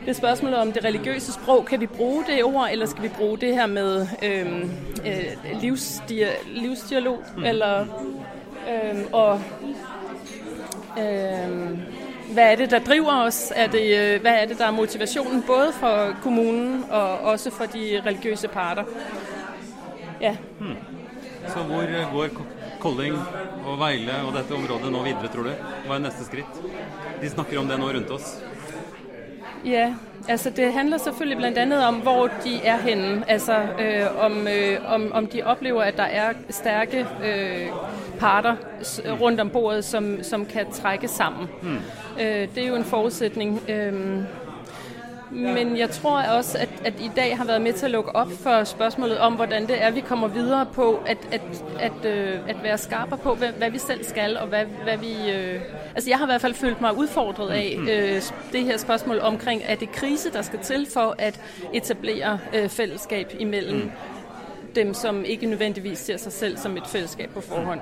Det er spørgsmålet om det religiøse sprog. Kan vi bruge det ord, eller skal vi bruge det her med øhm, øh, livsdia, livsdialog? Mm. Eller, øhm, og øhm, hvad er det, der driver os? Er det, øh, hvad er det, der er motivationen både for kommunen og også for de religiøse parter? Ja. Så hvor går Kolling og Veile og dette området nå videre, tror du? Hva er neste skritt? De snakker om det nå rundt oss. Ja, altså det handler selvfølgelig blandt andet om, hvor de er henne. Altså øh, om, øh, om, om de oplever, at der er stærke øh, parter rundt om bordet, som, som kan trække sammen. Mm. Øh, det er jo en forudsætning. Øh, men jeg tror også, at, at i dag har været med til at lukke op for spørgsmålet om, hvordan det er, vi kommer videre på at, at, at, øh, at være skarpe på, hvad, hvad vi selv skal, og hvad, hvad vi... Øh, altså jeg har i hvert fald følt mig udfordret af øh, det her spørgsmål omkring, er det krise, der skal til for at etablere øh, fællesskab imellem mm. dem, som ikke nødvendigvis ser sig selv som et fællesskab på forhånd.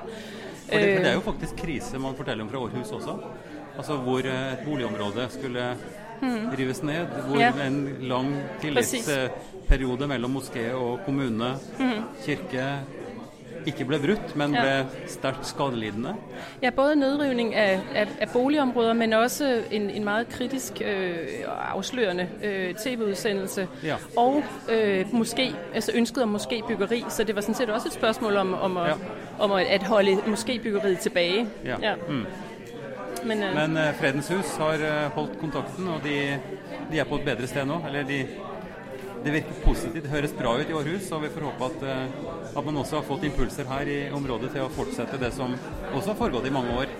For det, for det er jo faktisk krise man fortæller om fra Aarhus også. Altså hvor et boligområde skulle mm. rives ned. Hvor ja. en lang tillitsperiode mellom moské og kommune, mm. kirke ikke ble brutt, men ja. ble sterkt skadelidende? Ja, både nedrivning af, af, af boligområder, men også en, en meget kritisk øh, afslørende øh, tv-udsendelse. Ja. Og øh, måske, altså ønsket om måske byggeri, så det var sådan set også et spørgsmål om, om, at, ja. om at, at holde måske byggeriet tilbage. Ja. ja. Mm. Men, uh, Men uh, Fredens Hus har uh, holdt kontakten, og de, de, er på et bedre sted nå. Eller de, det virker positivt. Det høres bra ut i Århus, og vi får håpe at, at man også har fått impulser her i området til å fortsette det som også har foregått i mange år.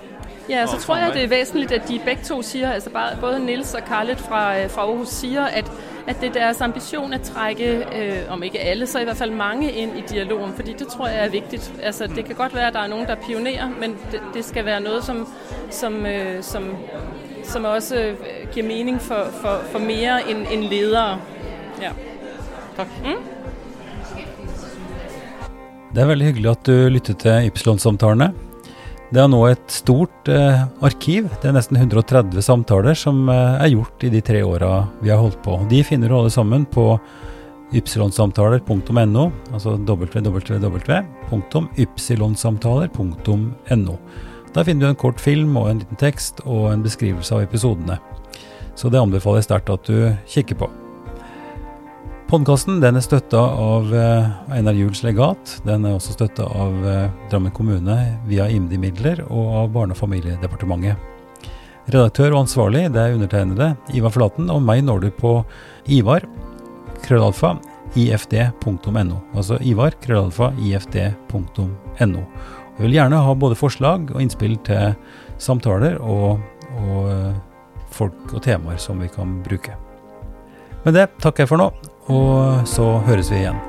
Ja, så tror jeg, det er væsentligt, at de begge to siger, altså både Nils og Karlet fra, fra Aarhus siger, at at det er deres ambition at trække, øh, om ikke alle, så i hvert fald mange ind i dialogen, fordi det tror jeg er vigtigt. Altså, det kan godt være, at der er nogen, der pionerer, men det, det skal være noget, som, som, øh, som, som også øh, giver mening for, for, for mere end, end ledere. Ja. Tak. Mm? Det er veldig hyggelig at du lyttet til Ypsilon-samtalene. Det er nå et stort eh, arkiv. Det er nesten 130 samtaler som eh, er gjort i de tre åra vi har holdt på. De finner du alle sammen på ypsilonsamtaler.no, altså www.ypsilonsamtaler.no. Der finner du en kort film og en liten tekst og en beskrivelse av episodene. Så det anbefaler jeg sterkt at du kikker på. Podkasten er støtta av eh, Einar Juels legat. Den er også støtta av eh, Drammen kommune via IMDi-midler og av Barne- og familiedepartementet. Redaktør og ansvarlig det er undertegnede Ivar Flaten, og meg når du på Ivar krøllalfa ifd.no. Altså Ivar krøllalfa ifd.no. Jeg vil gjerne ha både forslag og innspill til samtaler og, og eh, folk og temaer som vi kan bruke. Med det takker jeg for nå, og så høres vi igjen.